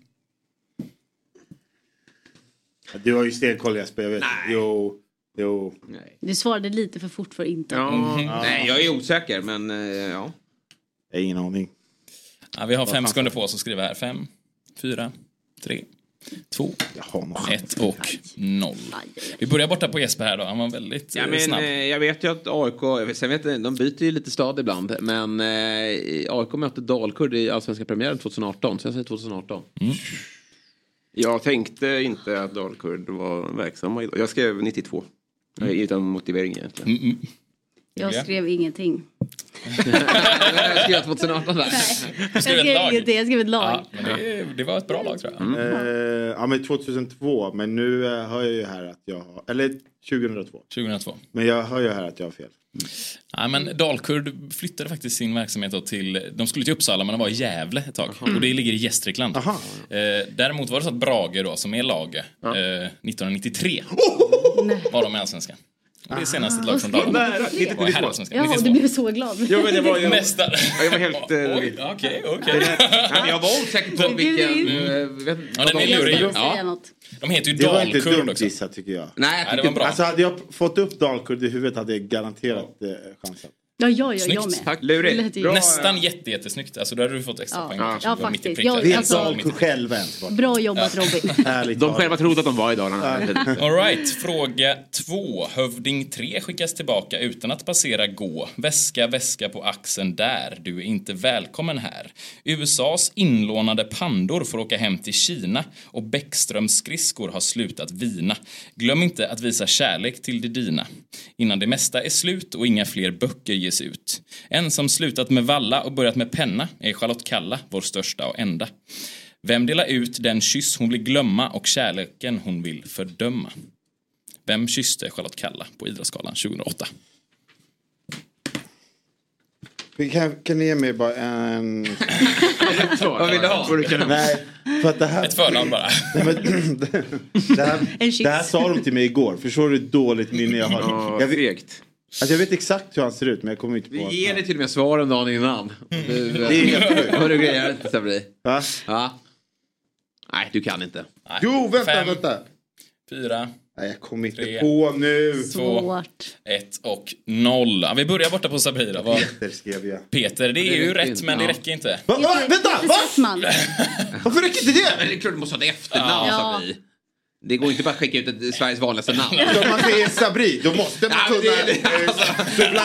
Speaker 14: Ja, Du har ju stenkoll Jesper, jag vet. Jo, jo.
Speaker 5: Du svarade lite för fort för inte.
Speaker 1: Ja,
Speaker 14: Mm.
Speaker 1: nej jag är osäker men eh, ja.
Speaker 14: Jag har ingen aning.
Speaker 15: Ja, vi har fem sekunder på oss att skriva här. Fem, fyra, tre, två, ett och noll. Vi börjar borta på Jesper här då. Han var väldigt
Speaker 1: Ja,
Speaker 15: eh,
Speaker 1: men,
Speaker 15: snabb.
Speaker 1: eh, jag vet ju att AIK, sen vet jag, de byter ju lite stad ibland. Men eh, AIK mötte Dalkurd i Allsvenska premiären 2018. Så jag säger 2018.
Speaker 16: Jag tänkte inte att Dalkurd var verksamma idag. Jag skrev 92.
Speaker 15: Mm.
Speaker 16: Mm. Utan motivering egentligen.
Speaker 5: Jag skrev ingenting.
Speaker 1: jag skrev 2018 där.
Speaker 5: Jag skrev ingenting, jag skrev ett lag.
Speaker 15: Ja, men det, det var ett bra lag tror jag.
Speaker 14: Eh, ja men 2002, men nu eh, hör jag ju här att jag har, eller 2002.
Speaker 15: 2002.
Speaker 14: Men jag hör ju här att jag har fel.
Speaker 15: Nej, men Dalkurd flyttade faktiskt sin verksamhet då till, de skulle till Uppsala men de var i Gävle ett tag. Och det ligger i Gästrikland. Eh, däremot var det så att Brage då, som är lag, eh, 1993 var de i Allsvenskan. Det är senast ett lag från Dalarna.
Speaker 16: Nära, 92.
Speaker 15: herrallsvenskan.
Speaker 5: Ja,
Speaker 15: 92.
Speaker 5: du blev så glad.
Speaker 16: Jo, men det var ju-
Speaker 15: Nästan.
Speaker 16: Jag var helt... eh,
Speaker 15: Okej, okej.
Speaker 1: Nej, men jag var osäker på vilken... eh, vet-
Speaker 15: Ja, den är
Speaker 5: Jag
Speaker 15: lurig. Ja. De heter ju
Speaker 14: Det var inte
Speaker 15: Dalkurd
Speaker 14: dumt
Speaker 15: också.
Speaker 14: gissat tycker jag.
Speaker 1: Nej,
Speaker 15: Nej, det var bra.
Speaker 14: Alltså hade jag fått upp Dalkurd i huvudet hade jag garanterat eh, chansat.
Speaker 5: Ja, ja, ja, jag med.
Speaker 1: Lurig.
Speaker 5: Det lät ju-
Speaker 15: Nästan jätte, jättesnängt. Alltså då hade du fått extra
Speaker 5: Ja.
Speaker 15: poäng.
Speaker 5: Ja,
Speaker 15: i
Speaker 5: faktiskt. Jag- alltså-
Speaker 14: vad?
Speaker 5: Bra jobbat Robin.
Speaker 1: De själva trodde att de var i Dalarna.
Speaker 15: All right, fråga två. Hövding 3 skickas tillbaka utan att passera gå. Väska, väska på axeln där. Du är inte välkommen här. USAs inlånade pandor får åka hem till Kina och Bäckströms skridskor har slutat vina. Glöm inte att visa kärlek till det dina. Innan det mesta är slut och inga fler böcker ges ut. En som slutat med valla och börjat med penna är Charlotte Kalla, vår största och enda. Vem delar ut den kyss hon vill glömma och kärleken hon vill fördöma? Vem kysste Charlotte Kalla på Idrottsgalan 2008?
Speaker 14: Kan, kan ni ge mig bara en...
Speaker 1: Vad vill du ha?
Speaker 14: Nej, för att det här...
Speaker 15: Ett förnamn bara.
Speaker 14: Nej, men, det, här,
Speaker 5: En kyss.
Speaker 14: det här sa de till mig igår. Förstår du hur dåligt minne jag har?
Speaker 16: Ja,
Speaker 14: jag. Alltså, jag vet exakt hur han ser ut men jag kommer inte på.
Speaker 1: Vi ger dig till och med svaren dagen innan. Du,
Speaker 14: Det är helt sjukt.
Speaker 1: Vad du grejer inte Sabri.
Speaker 14: Va?
Speaker 1: Ja. Nej, du kan inte.
Speaker 15: Nej.
Speaker 14: Jo, vänta,
Speaker 15: Fem,
Speaker 14: vänta.
Speaker 15: Fyra,
Speaker 14: Nej, jag kommer inte
Speaker 15: Tre.
Speaker 14: på nu.
Speaker 5: Svårt.
Speaker 15: ett och noll. Ja, vi börjar borta på. Vad-
Speaker 14: Peter skrev jag.
Speaker 15: Peter, det är
Speaker 1: Det
Speaker 15: ju rätt
Speaker 1: inte.
Speaker 15: men det räcker inte.
Speaker 14: Va, va, vänta! Va? Varför räcker inte det?
Speaker 1: Men det är klart du måste ha ett efternamn
Speaker 5: Ja.
Speaker 1: Sabri. Det går inte bara att skicka ut ett Sveriges vanligaste namn.
Speaker 14: Om man säger Sabri, då måste man
Speaker 1: Ja,
Speaker 14: kunna...
Speaker 1: det- det-
Speaker 14: eh, Sublime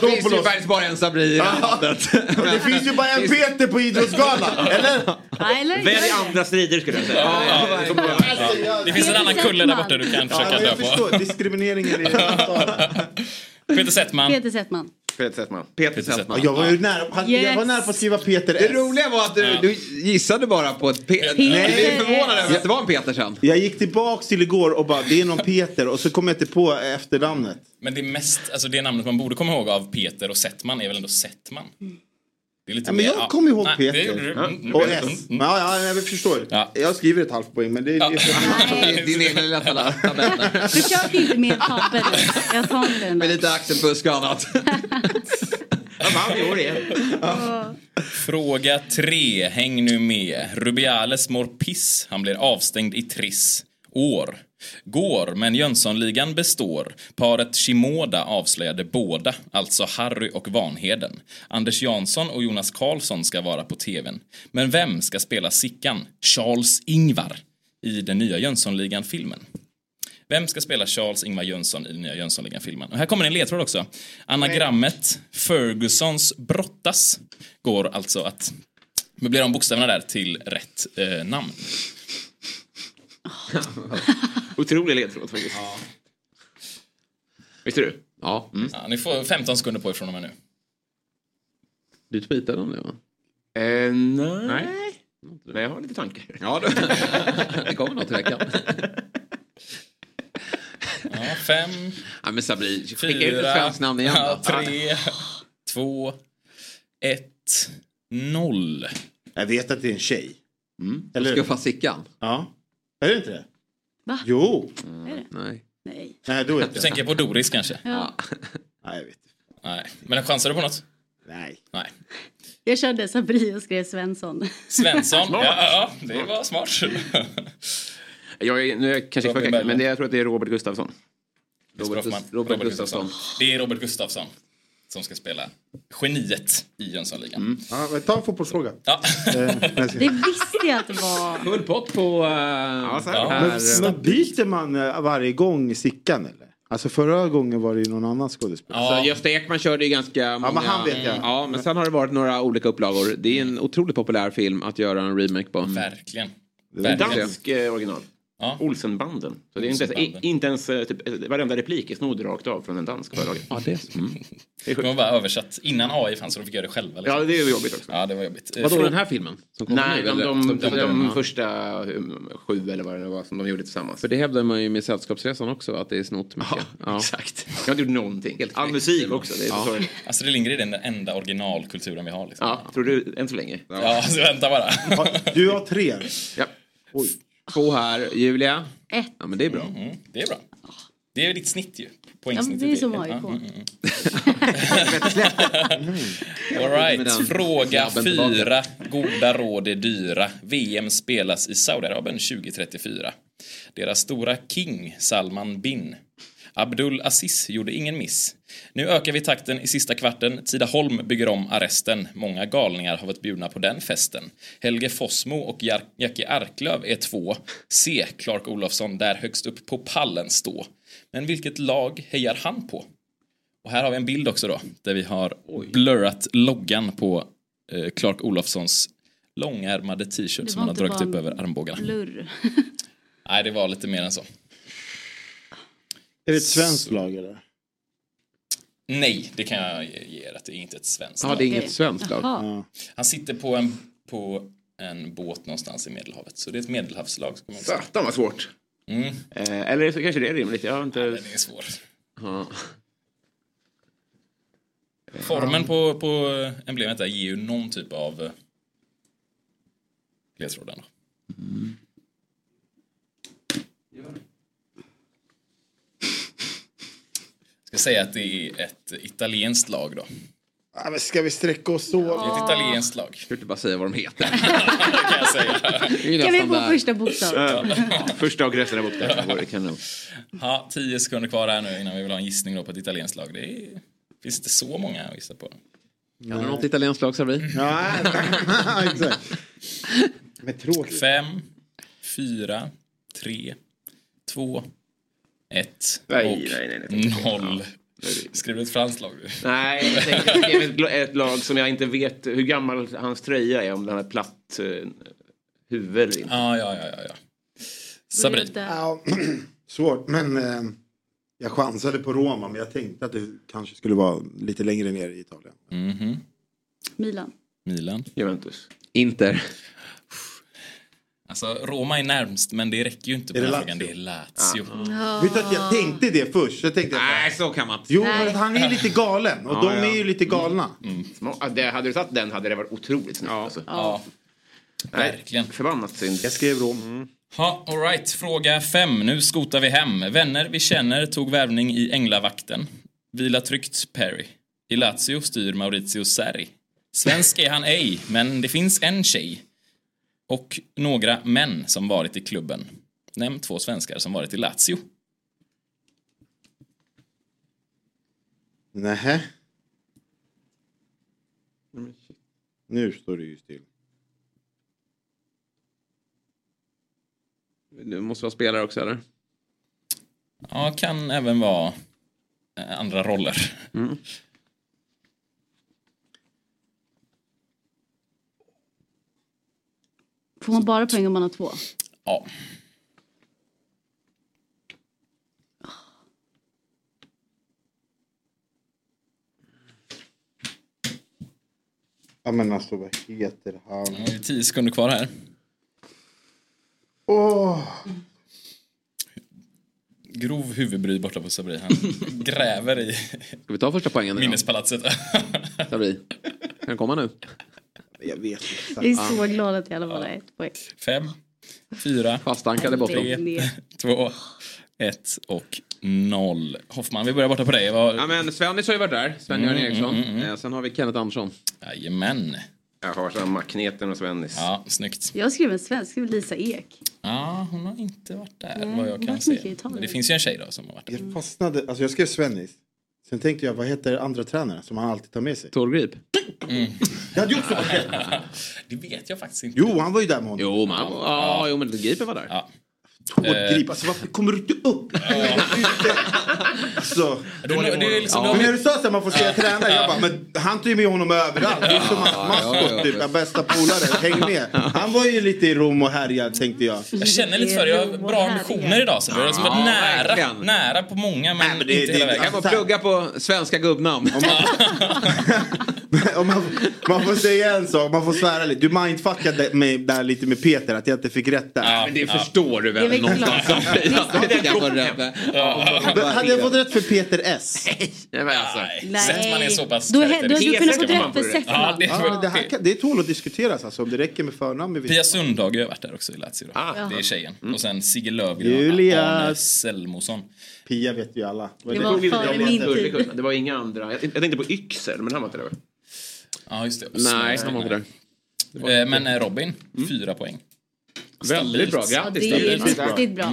Speaker 1: Det finns ju faktiskt bara en Sabri i det landet.
Speaker 14: Det finns ju bara en Peter på Idrottsgalan, eller?
Speaker 5: Ja, eller?
Speaker 16: Välj andra strider skulle jag säga.
Speaker 15: Ja,
Speaker 14: Alltså,
Speaker 15: Det finns en annan kulle där borta du kan
Speaker 14: Ja,
Speaker 15: försöka
Speaker 14: men
Speaker 15: dö
Speaker 14: jag
Speaker 15: på.
Speaker 14: förstår, diskrimineringen i.
Speaker 15: Peter Settman.
Speaker 5: Peter Settman.
Speaker 16: Peter Settman.
Speaker 1: Peter
Speaker 15: Peter
Speaker 1: Settman.
Speaker 14: Jag var ju nära, jag
Speaker 5: Yes.
Speaker 14: var nära på att skriva Peter
Speaker 1: Det
Speaker 14: S.
Speaker 1: roliga var att du, du gissade bara på ett Peter. Du är förvånad över att det var en Peter sen.
Speaker 14: Jag gick tillbaks till igår och bara, det är någon Peter och så kom jag inte på efternamnet.
Speaker 15: Men det mest, alltså det namnet man borde komma ihåg av Peter och Settman är väl ändå Settman? Det är lite
Speaker 14: Ja, men jag kommer ihåg
Speaker 15: Nej,
Speaker 14: Peter.
Speaker 15: det. Mm,
Speaker 14: Och
Speaker 15: mm,
Speaker 14: S.
Speaker 15: mm.
Speaker 14: Ja, ja, jag förstår.
Speaker 15: Ja.
Speaker 14: Jag skriver ett halvt poäng men det är...
Speaker 15: Ja.
Speaker 14: det är
Speaker 1: Din egen lilla tabell.
Speaker 5: Försök inte med papper. Jag tar inte den
Speaker 1: Med lite axelfusk och annat.
Speaker 16: Jag vann i år igen.
Speaker 15: Fråga tre, häng nu med. Rubiales mår piss, han blir avstängd i Triss. År. Går, men Jönssonligan består. Paret Shimoda avslöjade båda, alltså Harry och Vanheden. Anders Jansson och Jonas Karlsson ska vara på tvn. Men vem ska spela Sickan? Charles Ingvar i den nya Jönssonligan-filmen. Vem ska spela Charles Ingvar Jönsson i den nya Jönssonligan-filmen? Och här kommer en ledtråd också. Anagrammet Fergusons brottas går alltså att möblera om bokstäverna där till rätt eh, namn.
Speaker 16: Otrolig ledtråd faktiskt. Visste du?
Speaker 1: Ja. Mm.
Speaker 15: Ja, ni får 15 sekunder på er från och med nu.
Speaker 1: Du tweetade om det va?
Speaker 16: Eh, nej. nej. Nej, jag har lite tankar.
Speaker 1: Ja, du. det kommer något i veckan.
Speaker 15: Ja, fem,
Speaker 1: Ja, men Sabri, skicka ut ett svenskt namn igen
Speaker 15: ja, tre, två, ett, noll.
Speaker 14: Jag vet att det är en tjej.
Speaker 1: Mm.
Speaker 14: Eller hur?
Speaker 1: Skuffa Sickan?
Speaker 14: Ja. Är det inte det?
Speaker 5: Va?
Speaker 14: Jo.
Speaker 5: Är det?
Speaker 1: Nej.
Speaker 5: Nej.
Speaker 14: Nej, då är det
Speaker 15: Du
Speaker 14: inte.
Speaker 15: tänker på Doris kanske?
Speaker 5: Ja.
Speaker 14: Nej, jag vet
Speaker 15: Nej. Men chansar du på något?
Speaker 14: Nej.
Speaker 15: Nej.
Speaker 5: Jag körde Sabri och skrev Svensson.
Speaker 15: Svensson, ja, ja, det var smart.
Speaker 4: Jag är, nu är jag kanske för men det, jag tror att det är Robert Gustafsson.
Speaker 15: Jesper Hoffman.
Speaker 4: Robert Gustafsson.
Speaker 15: Det är Robert Gustafsson som ska spela geniet i Jönssonligan.
Speaker 4: Mm.
Speaker 14: Ja, ta en fotbollsfråga.
Speaker 15: Ja.
Speaker 5: Det visste jag att det var.
Speaker 1: Full pott på... Uh, ja,
Speaker 4: så
Speaker 14: Men, men byter man eh, varje gång Sickan eller? Alltså förra gången var det ju någon annan skådespelare.
Speaker 1: Så Gösta Ekman körde ju ganska många...
Speaker 14: men han vet jag.
Speaker 1: Ja, men sen har det varit några olika upplagor. Det är en otroligt populär film att göra en remake på.
Speaker 15: Verkligen.
Speaker 4: Dansk eh, original.
Speaker 15: Ja.
Speaker 4: Olsenbanden. Så det är inte, ens- inte ens eh, typ, eh, varenda replik är snodd rakt av från en dansk förlag.
Speaker 1: Ja, det är.
Speaker 4: Mm. Det är
Speaker 15: De var bara översatt innan AI fanns så de fick göra det själva. liksom.
Speaker 4: Ja, det är jobbigt också.
Speaker 15: Ja, det var jobbigt. Eh,
Speaker 1: Vadå
Speaker 15: frå-
Speaker 1: den här filmen?
Speaker 4: Nej,
Speaker 1: nu,
Speaker 4: de, de, de, de,
Speaker 1: Ja.
Speaker 4: första um, sju eller vad det nu var som de gjorde tillsammans.
Speaker 1: För det hävdar man ju med Sällskapsresan också, att det är snott mycket. Ja,
Speaker 4: Exakt. Jag har inte gjort någonting. All musik också. Det är
Speaker 1: Ja.
Speaker 15: Astrid Lindgren är den enda originalkulturen vi har. Liksom.
Speaker 4: Ja, tror du än så länge?
Speaker 15: Ja, så vänta bara.
Speaker 14: Ja, Du har tre.
Speaker 4: Ja.
Speaker 14: Oj.
Speaker 1: Två här. Julia?
Speaker 5: Ett.
Speaker 1: Ja, men det är bra.
Speaker 15: Mm, det är bra. Det är ditt snitt ju.
Speaker 5: Ja, men
Speaker 15: Poängsnittet.
Speaker 5: det är som
Speaker 15: Ja,
Speaker 5: AIK.
Speaker 15: mm, mm.
Speaker 4: Mm.
Speaker 15: All
Speaker 1: Med
Speaker 15: right, fråga fyra. Goda råd är dyra. VM spelas i Saudiarabien 2034. Deras stora king, Salman bin. Abdul Aziz gjorde ingen miss. Nu ökar vi takten i sista kvarten. Tidaholm bygger om arresten. Många galningar har varit bjudna på den festen. Helge Fossmo och Jar- Jackie Arklöv är två. Se Clark Olofsson där högst upp på pallen stå. Men vilket lag hejar han på? Och här har vi en bild också då, där vi har blurrat loggan på eh, Clark Olofssons långärmade t-shirt som han har dragit upp över armbågarna.
Speaker 5: Blurr.
Speaker 15: Nej, det var lite mer än så.
Speaker 14: Är det ett svenskt lag eller?
Speaker 15: Nej, det kan jag ge er att det är inte ett svenskt
Speaker 1: Ja, det är inget svenskt lag.
Speaker 14: Ja.
Speaker 15: Han sitter på en, på en båt någonstans i Medelhavet, så det är ett medelhavslag.
Speaker 4: Satan vad svårt.
Speaker 15: Mm.
Speaker 4: Eh, eller så kanske det är rimligt. Jag har inte...
Speaker 15: Den är svår.
Speaker 1: Ja.
Speaker 15: Formen på, på emblemet där ger ju någon typ av eh, ledtråd. ändå. Jag ska säga att det är ett italienskt lag då.
Speaker 14: Ja, men ska vi sträcka oss så?
Speaker 15: Det är ett italienskt lag.
Speaker 1: Jag kan inte bara säga vad de heter.
Speaker 15: kan jag säga.
Speaker 5: Kan vi få
Speaker 1: där.
Speaker 5: första bokstav?
Speaker 4: Första och resten av kanon.
Speaker 15: Ja, tio sekunder kvar här nu innan vi vill ha en gissning då på ett italienskt lag. Det är, finns inte så många att gissa på.
Speaker 1: Kan du något italienskt lag, Sabri?
Speaker 14: Ja. Men tråkigt.
Speaker 15: Fem, fyra, tre, två, ett
Speaker 4: Nej,
Speaker 15: och
Speaker 4: nej, nej, nej.
Speaker 15: noll. Skrev du ett franskt lag?
Speaker 4: Nej, jag tänker jag skrev ett, ett lag som jag inte vet hur gammal hans tröja är. Om den har platt eh, huvud eller inte.
Speaker 15: Ja, ja, ja, ja. ja. Sabri.
Speaker 14: Ja, svårt, men eh, jag chansade på Roma, men jag tänkte att det kanske skulle vara lite längre ner i Italien.
Speaker 15: Mhm.
Speaker 5: Milan.
Speaker 15: Milan.
Speaker 4: Juventus.
Speaker 1: Inter.
Speaker 15: Alltså, Roma är närmst, men det räcker ju inte på
Speaker 14: Är det.
Speaker 15: Det är Lazio.
Speaker 14: Vet du att jag tänkte det först? Jag tänkte,
Speaker 1: Nej, så kan man inte
Speaker 14: jo,
Speaker 5: Nej.
Speaker 14: men han är lite galen och
Speaker 4: Ja,
Speaker 14: de
Speaker 4: ja.
Speaker 14: är ju lite galna.
Speaker 4: Små- ja, det, hade du tagit den hade det varit otroligt snyggt. Alltså.
Speaker 15: Ja, verkligen.
Speaker 4: Förbannat synd.
Speaker 14: Jag skrev Rom.
Speaker 15: Ja, all right. Fråga fem. Nu skotar vi hem. Vänner vi känner tog värvning i Änglavakten. Vila tryggt, Perry. I Lazio styr Maurizio Sarri. Svensk är han ej, men det finns en tjej. Och några män som varit i klubben. Nämn två svenskar som varit i Lazio.
Speaker 14: Nähä. Nu står det ju still.
Speaker 1: Du måste vara spelare också, eller?
Speaker 15: Ja, kan även vara eh, andra roller.
Speaker 5: Får man bara poäng om man har två?
Speaker 15: Ja.
Speaker 14: Ja men alltså vad heter
Speaker 15: Nu
Speaker 14: han?
Speaker 15: har vi tio sekunder kvar här.
Speaker 14: Åh!
Speaker 15: Grov huvudbry borta på Sabri. Han gräver i
Speaker 1: Ska vi ta första poängen? nu då?
Speaker 15: minnespalatset.
Speaker 1: Sabri. Kan den komma nu?
Speaker 14: Jag vet
Speaker 5: Jag är så glad att jag alla fall har ett poäng.
Speaker 15: Fem, fyra,
Speaker 1: Fastankade bortom.
Speaker 15: tre, två, ett och Noll. Hoffman, vi börjar borta på dig. Vad...
Speaker 1: Ja, men Svennis har ju varit där. Sven-Göran
Speaker 15: Mm,
Speaker 1: Eriksson.
Speaker 15: mm, mm.
Speaker 1: Eh, Sen har vi Kenneth Andersson.
Speaker 15: Jajamän.
Speaker 16: Jag har samma kneten och Svennis.
Speaker 15: Ja, snyggt.
Speaker 5: Jag skrev en svensk, skrev Lisa Ek.
Speaker 15: Ja, hon har inte varit där
Speaker 5: Nej,
Speaker 15: vad jag kan se. Men det finns ju en tjej då som har varit där.
Speaker 14: Jag fastnade, alltså jag skrev Svennis. Sen tänkte jag, vad heter andra tränaren som han alltid tar med sig?
Speaker 1: Torgrip.
Speaker 15: Mm.
Speaker 14: Det hade ju också varit.
Speaker 15: Det vet jag faktiskt inte.
Speaker 14: Jo, han var ju där med honom.
Speaker 1: Jo, men, ja, jo, men Gripen var där.
Speaker 15: Ja.
Speaker 14: Tårtgrip, alltså varför kommer du inte upp? alltså,
Speaker 15: Det är- det är liksom-
Speaker 14: Men när du sa att man får se tränare, jag bara, men han tar ju med honom överallt. Det är som hans
Speaker 15: Ja, ja,
Speaker 14: maskot,
Speaker 15: ja.
Speaker 14: typ, ja, bästa polare, häng med. Han var ju lite i Rom och härjad tänkte jag.
Speaker 15: Jag känner lite för det. Jag har bra ambitioner idag. Så vi har liksom varit
Speaker 1: Ja,
Speaker 15: nära,
Speaker 1: verkligen.
Speaker 15: nära på många men,
Speaker 14: men det-
Speaker 15: inte
Speaker 14: det-
Speaker 15: hela vägen.
Speaker 1: Jag kan bara plugga på svenska gubbnamn.
Speaker 14: Om man, man får säga en sak, man får svära lite. Du mindfuckade mig där lite med Peter, att jag inte fick rätt där.
Speaker 1: Men det förstår du
Speaker 5: Det är
Speaker 1: någonstans? Jag.
Speaker 14: Men Hade jag fått rätt för Peter S?
Speaker 1: Nej, men alltså.
Speaker 5: Nej.
Speaker 15: Settman är så pass
Speaker 5: då hade du
Speaker 15: karaktäristisk.
Speaker 5: kunnat få rätt för? Settman.
Speaker 15: Det,
Speaker 14: Ja, det, här kan, det tål att diskuteras alltså, om det räcker med förnamn. med
Speaker 15: Pia Sundhage har varit där också i Lazio. då. Det är tjejen. Och sen Sigge Löfgren och. Arne Selmosson.
Speaker 14: Pia vet ju alla.
Speaker 5: Det var före min tid.
Speaker 16: Det var inga andra. Jag, jag tänkte på Yxel, men han var inte där.
Speaker 15: Ja, just det.
Speaker 1: Nej, han var inte där.
Speaker 15: Eh, Men eh, Robin, fyra poäng.
Speaker 1: Väldigt bra,
Speaker 5: Ja,
Speaker 1: grattis.
Speaker 5: det är riktigt bra.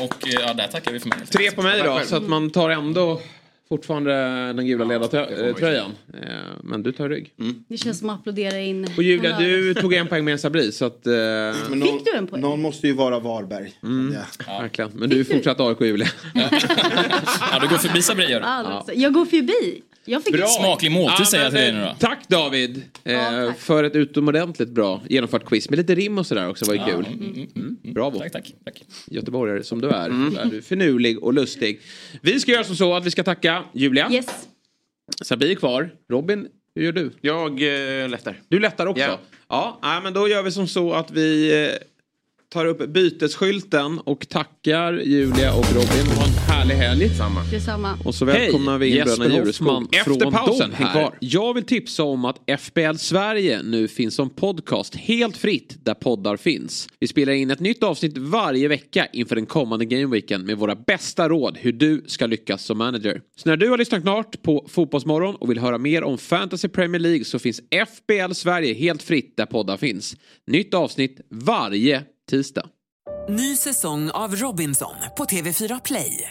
Speaker 15: Och eh, ja, där tackar vi för mig.
Speaker 1: Tre på mig då, så att man tar ändå fortfarande den gula ledartröjan. Eh, Men du tar rygg.
Speaker 5: Det känns som att applådera in.
Speaker 1: Och Julia, du tog en poäng med en Sabri, så att... eh,
Speaker 14: Men någon,
Speaker 5: Fick du en poäng?
Speaker 14: någon måste ju vara Varberg. Ja.
Speaker 1: Verkligen. Men du är fortsatt AIK, Julia.
Speaker 15: Ja, du går förbi Sabri gör du.
Speaker 5: Alltså, Jag går förbi. Jag fick
Speaker 15: Smaklig måltid säger jag till dig nu då.
Speaker 1: Tack David eh, för ett utomordentligt bra genomfört quiz med lite rim och sådär också var ju kul. Mm. Bravo.
Speaker 15: Tack, tack. tack.
Speaker 1: Göteborgare som du är. Så är du finurlig och lustig. Vi ska göra som så att vi ska tacka Julia.
Speaker 5: Yes.
Speaker 1: Sabri är kvar. Robin, hur gör du?
Speaker 16: Jag eh, lättar.
Speaker 1: Du lättar också?
Speaker 16: Ja.
Speaker 1: Ja, nej, men då gör vi som så att vi eh, tar upp bytesskylten och tackar Julia och Robin. Härlig helg.
Speaker 16: Samma.
Speaker 5: Detsamma.
Speaker 1: Och så välkomnar vi in
Speaker 8: Jesper
Speaker 1: bröderna
Speaker 8: Hoffman från
Speaker 1: pausen.
Speaker 8: Här.
Speaker 1: Jag vill tipsa om att FBL Sverige nu finns som podcast helt fritt där poddar finns. Vi spelar in ett nytt avsnitt varje vecka inför den kommande gameweeken med våra bästa råd hur du ska lyckas som manager. Så när du har lyssnat klart på Fotbollsmorgon och vill höra mer om Fantasy Premier League så finns FBL Sverige helt fritt där poddar finns. Nytt avsnitt varje tisdag.
Speaker 9: Ny säsong av Robinson på TV4 Play.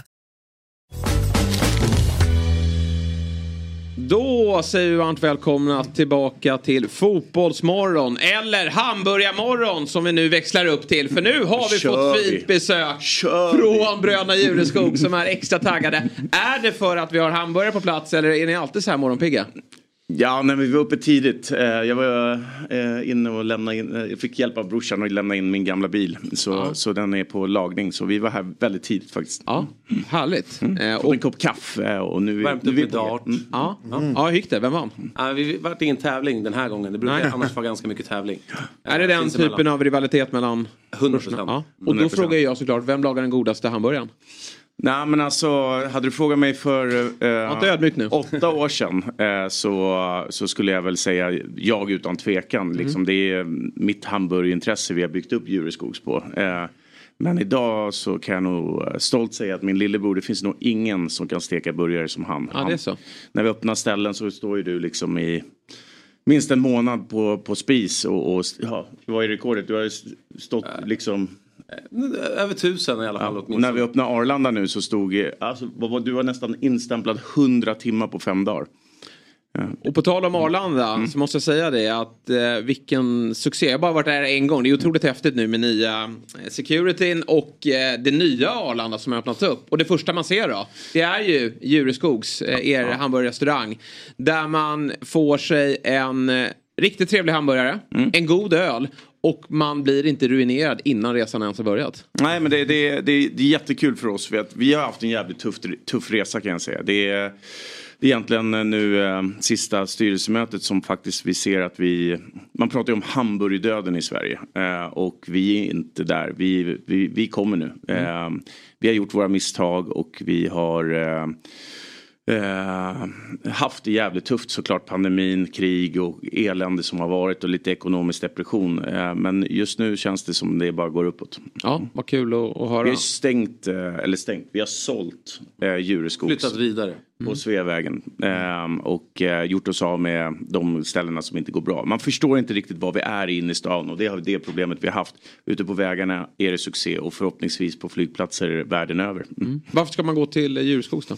Speaker 1: Då säger vi varmt välkomna tillbaka till Fotbollsmorgon eller Hamburgarmorgon som vi nu växlar upp till. För nu har vi
Speaker 16: Kör
Speaker 1: fått
Speaker 16: vi.
Speaker 1: fint besök
Speaker 16: Kör
Speaker 1: från Bröderna Djureskog som är extra taggade. Är det för att vi har hamburgare på plats eller är ni alltid så här morgonpigga?
Speaker 17: Ja, nej, men vi var uppe tidigt. Eh, Jag var eh, inne och lämnade in, eh, jag fick hjälp av brorsan att lämna in min gamla bil. Så, så den är på lagning. Så vi var här väldigt tidigt faktiskt.
Speaker 1: Ja, härligt.
Speaker 17: Mm.
Speaker 1: och
Speaker 17: Fått en kopp kaffe och nu,
Speaker 16: Värmt
Speaker 17: nu
Speaker 16: upp
Speaker 17: är vi
Speaker 16: med
Speaker 17: på
Speaker 16: dart.
Speaker 17: Mm.
Speaker 1: Ja, ja. hur gick det? Vem vann?
Speaker 16: Ja, vi vart ingen tävling den här gången. Det brukar
Speaker 1: Nej.
Speaker 16: annars vara ganska mycket tävling.
Speaker 1: Är det den typen av rivalitet mellan
Speaker 16: 100%.
Speaker 1: Ja. Och då
Speaker 17: 100%.
Speaker 1: frågar jag såklart, vem lagar den godaste hamburgaren?
Speaker 17: Nej men alltså, hade du frågat mig för eh, åtta år sedan eh, så, så skulle jag väl säga jag utan tvekan.
Speaker 1: Mm.
Speaker 17: Liksom, det är mitt hamburgerintresse vi har byggt upp Djureskogs på. Eh, men idag så kan jag nog eh, stolt säga att min lillebror, det finns nog ingen som kan steka burgare som han.
Speaker 1: Ja, så.
Speaker 17: När vi öppnar ställen så står ju du liksom i minst en månad på, på spis och, och ja, vad är rekordet? Du har ju stått liksom
Speaker 16: Över tusen i alla fall
Speaker 17: och
Speaker 16: åtminstone.
Speaker 17: när vi öppnar Arlanda nu så stod, eh, alltså, du var nästan instämplad 100 timmar på fem dagar.
Speaker 1: Och på tal om Arlanda
Speaker 17: Mm.
Speaker 1: så måste jag säga det att eh, vilken succé. Jag har bara varit där en gång. Det är otroligt häftigt nu med nya eh, securityn och eh, det nya Arlanda som har öppnat upp. Och det första man ser då, det är ju Djureskogs, eh, er hamburgerrestaurang. Där man får sig en eh, riktigt trevlig hamburgare,
Speaker 17: Mm.
Speaker 1: en god öl och man blir inte ruinerad innan resan ens har börjat.
Speaker 17: Nej men det, det, det, det är jättekul för oss. För att vi har haft en jävligt tuff, tuff resa kan jag säga. Det är, det är egentligen nu eh, sista styrelsemötet som faktiskt vi ser att vi... Man pratar ju om hamburgerdöden i Sverige. Eh, och vi är inte där. Vi, vi, vi kommer nu. Eh, vi har gjort våra misstag och vi har... Eh, haft det jävligt tufft såklart. Pandemin, krig och elände som har varit och lite ekonomisk depression. Eh, men just nu känns det som det bara går uppåt.
Speaker 1: Ja, vad kul att, att höra.
Speaker 17: Vi har stängt, eh, eller stängt, vi har sålt eh, Djureskogs.
Speaker 6: Flyttat vidare.
Speaker 17: På Sveavägen. Eh, och eh, gjort oss av med de ställena som inte går bra. Man förstår inte riktigt vad vi är inne i stan och det är det problemet vi har haft. Ute på vägarna är det succé och förhoppningsvis på flygplatser världen över. Mm.
Speaker 1: Varför ska man gå till Djureskogs då?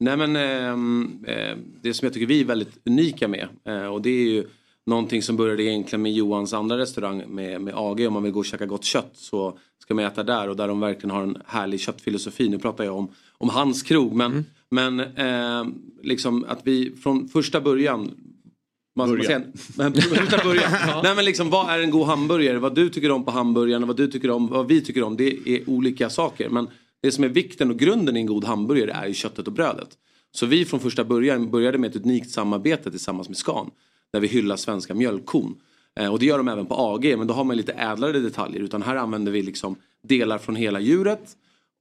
Speaker 6: Nej men ehm, eh, det som jag tycker vi är väldigt unika med eh, och det är ju någonting som började egentligen med Johans andra restaurang med, med AG. Om man vill gå och käka gott kött så ska man äta där och där de verkligen har en härlig köttfilosofi. Nu pratar jag om, om hans krog men, men eh, liksom att vi från första början man första början. Nej men liksom vad är en god hamburgare? Vad du tycker om på hamburgaren och vad du tycker om, vad vi tycker om. Det är olika saker. Men det som är vikten och grunden i en god hamburgare är ju köttet och brödet. Så vi från första början började med ett unikt samarbete tillsammans med Scan. Där vi hyllar svenska mjölkkon. Eh, och det gör de även på AG men då har man lite ädlare detaljer. Utan här använder vi liksom delar från hela djuret.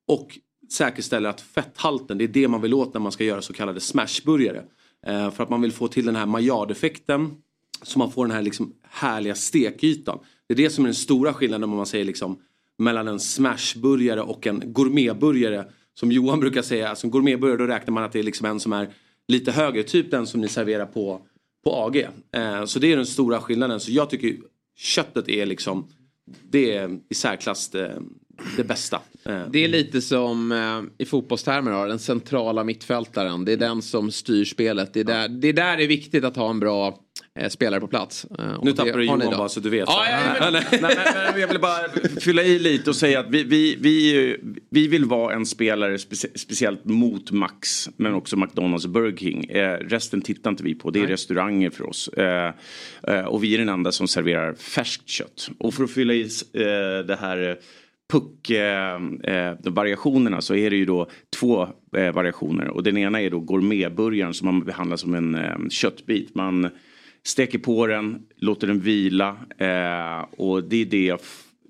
Speaker 6: Och säkerställer att fetthalten, det är det man vill åt när man ska göra så kallade smashburgare. Eh, för att man vill få till den här maillardeffekten. Så man får den här liksom härliga stekytan. Det är det som är den stora skillnaden om man säger liksom mellan en smashburgare och en gourmetburgare. Som Johan brukar säga, alltså en gourmetburgare då räknar man att det är liksom en som är lite högre. Typ den som ni serverar på, på AG. Eh, så det är den stora skillnaden. Så jag tycker köttet är liksom, det är i särklass det, det bästa. Eh,
Speaker 1: Det är lite som eh, i fotbollstermer då, den centrala mittfältaren. Det är den som styr spelet. Det är där det är, där det är viktigt att ha en bra spelare på plats. Eh,
Speaker 17: Nu tappar du Johan bara så du vet.
Speaker 1: Ja, ja, ja, men-
Speaker 17: nej, nej, jag vill bara fylla i lite och säga att vi, vi, vi, vi vill vara en spelare specie, speciellt mot Max men också McDonalds och Burger King. Eh, resten tittar inte vi på, det är restauranger för oss. Eh, eh, och vi är den enda som serverar färskt kött. Och för att fylla i eh, det här eh, puck-variationerna så är det ju då två eh, variationer och den ena är då gourmetburgaren som man behandlar som en eh, köttbit. Man steker på den, låter den vila eh, och det är det jag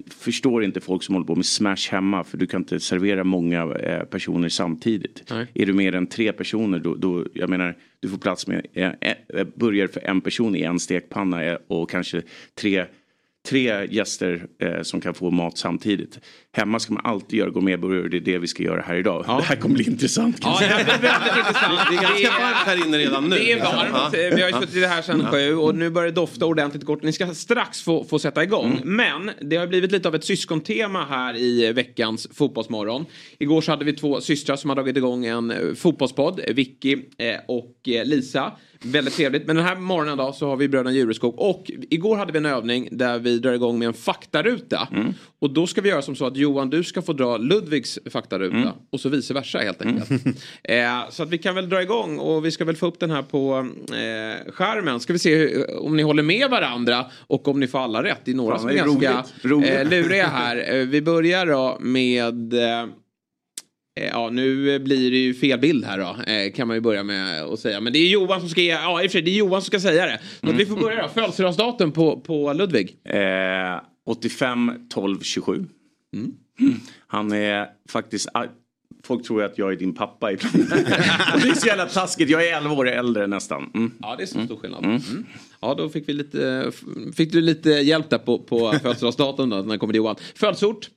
Speaker 17: förstår inte folk som håller på med smash hemma för du kan inte servera många eh, personer samtidigt. Är du mer än tre personer då, då jag menar du får plats med eh, eh, burgare för en person i en stekpanna eh, och kanske tre tre gäster eh, som kan få mat samtidigt. Hemma ska man alltid göra gourmetburgare och det är det vi ska göra här idag. Det här kommer bli intressant. kan jag säga.
Speaker 6: Det är ganska varmt här inne redan nu.
Speaker 1: Det är varmt.
Speaker 6: Ja.
Speaker 1: Vi har ju suttit här sedan
Speaker 6: Ja.
Speaker 1: sju och nu börjar det dofta ordentligt gott. Ni ska strax få, få sätta igång.
Speaker 6: Mm.
Speaker 1: Men det har blivit lite av ett syskontema här i veckans Fotbollsmorgon. Igår så hade vi två systrar som har dragit igång en eh, fotbollspodd. Vicky eh, och eh, Lisa. Väldigt trevligt. Men den här morgonen då så har vi bröderna Djureskog. Och igår hade vi en övning där vi drar igång med en faktaruta.
Speaker 6: Mm.
Speaker 1: Och då ska vi göra som så att Johan du ska få dra Ludvigs faktaruta.
Speaker 6: Mm.
Speaker 1: Och så vice versa helt enkelt. Eh, så att vi kan väl dra igång och vi ska väl få upp den här på eh, skärmen. Ska vi se hur, om ni håller med varandra och om ni får alla rätt. Det är några
Speaker 17: Fan,
Speaker 1: som är ganska
Speaker 17: roligt. Roligt.
Speaker 1: Eh, luriga här. Eh, vi börjar då med Eh, Ja, nu blir det ju fel bild här då, eh, kan man ju börja med att säga. Men det är Johan som ska ja i och för sig, det är Johan som ska säga det. Så att vi får börja då, födelsedagsdatum på, på Ludvig.
Speaker 17: Eh, 85 12 27.
Speaker 1: Mm.
Speaker 17: Han är faktiskt... Folk tror att jag är din pappa. ibland. Det är så jävla taskigt. Jag är 11 år äldre nästan. Mm.
Speaker 1: Ja, det är så stor skillnad.
Speaker 17: Mm.
Speaker 1: Mm. Ja, då fick vi lite, fick du lite hjälp där på, på födelsedagsdatum då, när det kommer till Johan. Födelseort?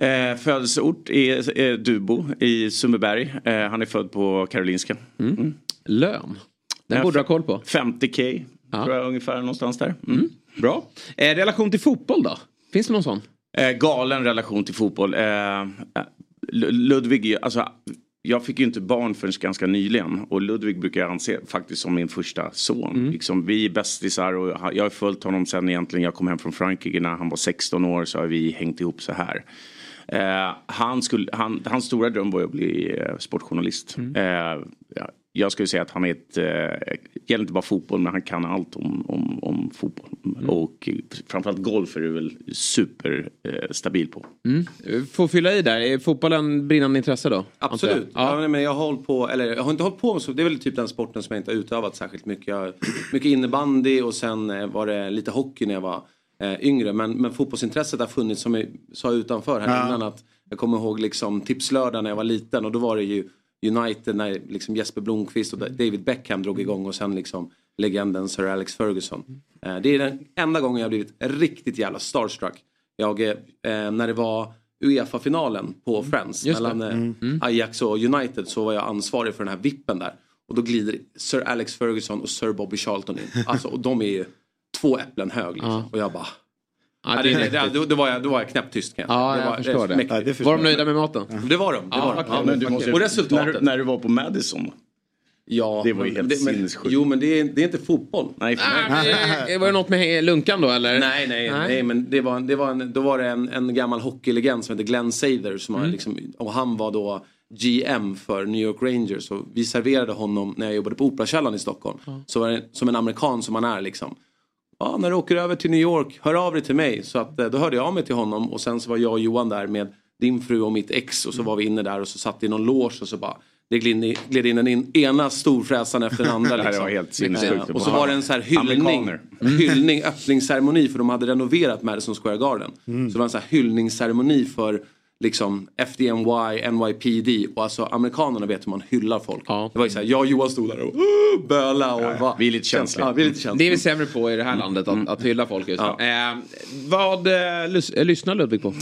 Speaker 17: Eh, födelseort är, är Dubo i Sundbyberg. Eh, han är född på Karolinska. Mm.
Speaker 1: Lön? Den borde du ha koll på.
Speaker 17: 50k tror jag ungefär någonstans där. Mm.
Speaker 1: Bra. Eh, relation till fotboll då? Finns det någon sån?
Speaker 17: Eh, galen relation till fotboll. Eh, Ludvig, alltså, jag fick ju inte barn förrän ganska nyligen och Ludvig brukar jag anse faktiskt som min första son. Liksom, vi är bästisar och jag har följt honom sen egentligen jag kom hem från Frankrike när han var 16 år så har vi hängt ihop så här. Eh, han skulle, han, hans stora dröm var att bli eh, sportjournalist. Eh, ja, jag skulle säga att han är ett, eh, gäller inte bara fotboll men han kan allt om, om, om fotboll. Och eh, framförallt golf är du väl super eh, stabil på.
Speaker 1: Mm. Får fylla i där, är fotbollen brinnande intresse då?
Speaker 18: Absolut. Ja. nej, men jag har hållit på, eller jag har inte hållit på med så, det är väl typ den sporten som jag inte har utövat särskilt mycket. Jag, mycket innebandy och sen eh, var det lite hockey när jag var eh, yngre. Men, men fotbollsintresset har funnits som jag sa utanför här
Speaker 14: Ja.
Speaker 18: innan att jag kommer ihåg liksom tipslördag när jag var liten och då var det ju United när liksom Jesper Blomqvist och David Beckham drog igång och sen liksom legenden Sir Alex Ferguson. Eh, det är den enda gången jag blivit riktigt jävla starstruck. Jag, eh, när det var Uefa-finalen på Friends
Speaker 1: Just
Speaker 18: mellan eh,
Speaker 1: Mm. Mm.
Speaker 18: Ajax och United så var jag ansvarig för den här vippen där. Och då glider Sir Alex Ferguson och Sir Bobby Charlton in. Alltså, och de är ju två äpplen hög. Liksom.
Speaker 1: Ja.
Speaker 18: Och jag bara...
Speaker 1: Ja,
Speaker 18: Ja,
Speaker 1: det
Speaker 18: det, det, då, då, var jag, då var jag knäpptyst kan jag säga.
Speaker 1: Ja,
Speaker 18: det
Speaker 1: jag
Speaker 18: var,
Speaker 1: förstår det. Ja, det förstår Var de nöjda med maten?
Speaker 18: Det var de. Det
Speaker 1: Ja,
Speaker 18: var de. Ja,
Speaker 17: Men du måste,
Speaker 18: och resultatet.
Speaker 17: När, när du var på Madison.
Speaker 18: Ja,
Speaker 17: Det var ju helt sinnessjukt.
Speaker 18: Jo men det är, det är inte fotboll.
Speaker 17: Nej,
Speaker 1: Eh, Var det något med lunkan då eller?
Speaker 18: Nej, nej, nej, men det var, det var en, då var det en, en gammal hockeylegend som heter Glenn Sather. Som
Speaker 1: Mm.
Speaker 18: liksom, och han var då GM för New York Rangers. Och vi serverade honom när jag jobbade på Operakällaren i Stockholm. Så var det som en amerikan som han är liksom. Ja, när du åker över till New York, hör av dig till mig. Så att, eh, då hörde jag av mig till honom och sen så var jag och Johan där med din fru och mitt ex och så var vi inne där och så satt i någon loge och så bara det gled in, den ena storfräsaren efter den andra.
Speaker 17: Det
Speaker 18: Liksom.
Speaker 17: var helt sinnessjukt.
Speaker 18: Eh, Och så var det en så här hyllning,
Speaker 17: Amerikaner.
Speaker 18: hyllning, öppningsceremoni för de hade renoverat Madison Square Garden.
Speaker 17: Mm.
Speaker 18: Så det var en så här hyllningsceremoni för liksom FDNY, NYPD och alltså amerikanerna vet hur man hyllar folk. Det var ju så här, jag och Johan stod där och uh, böla och var,
Speaker 17: vi är lite känsliga.
Speaker 18: Ja, vi är lite känsliga.
Speaker 1: Det är vi sämre på i det här landet, att, att hylla folk just nu. Eh, vad eh, lys eh, lyssnar Ludvig på?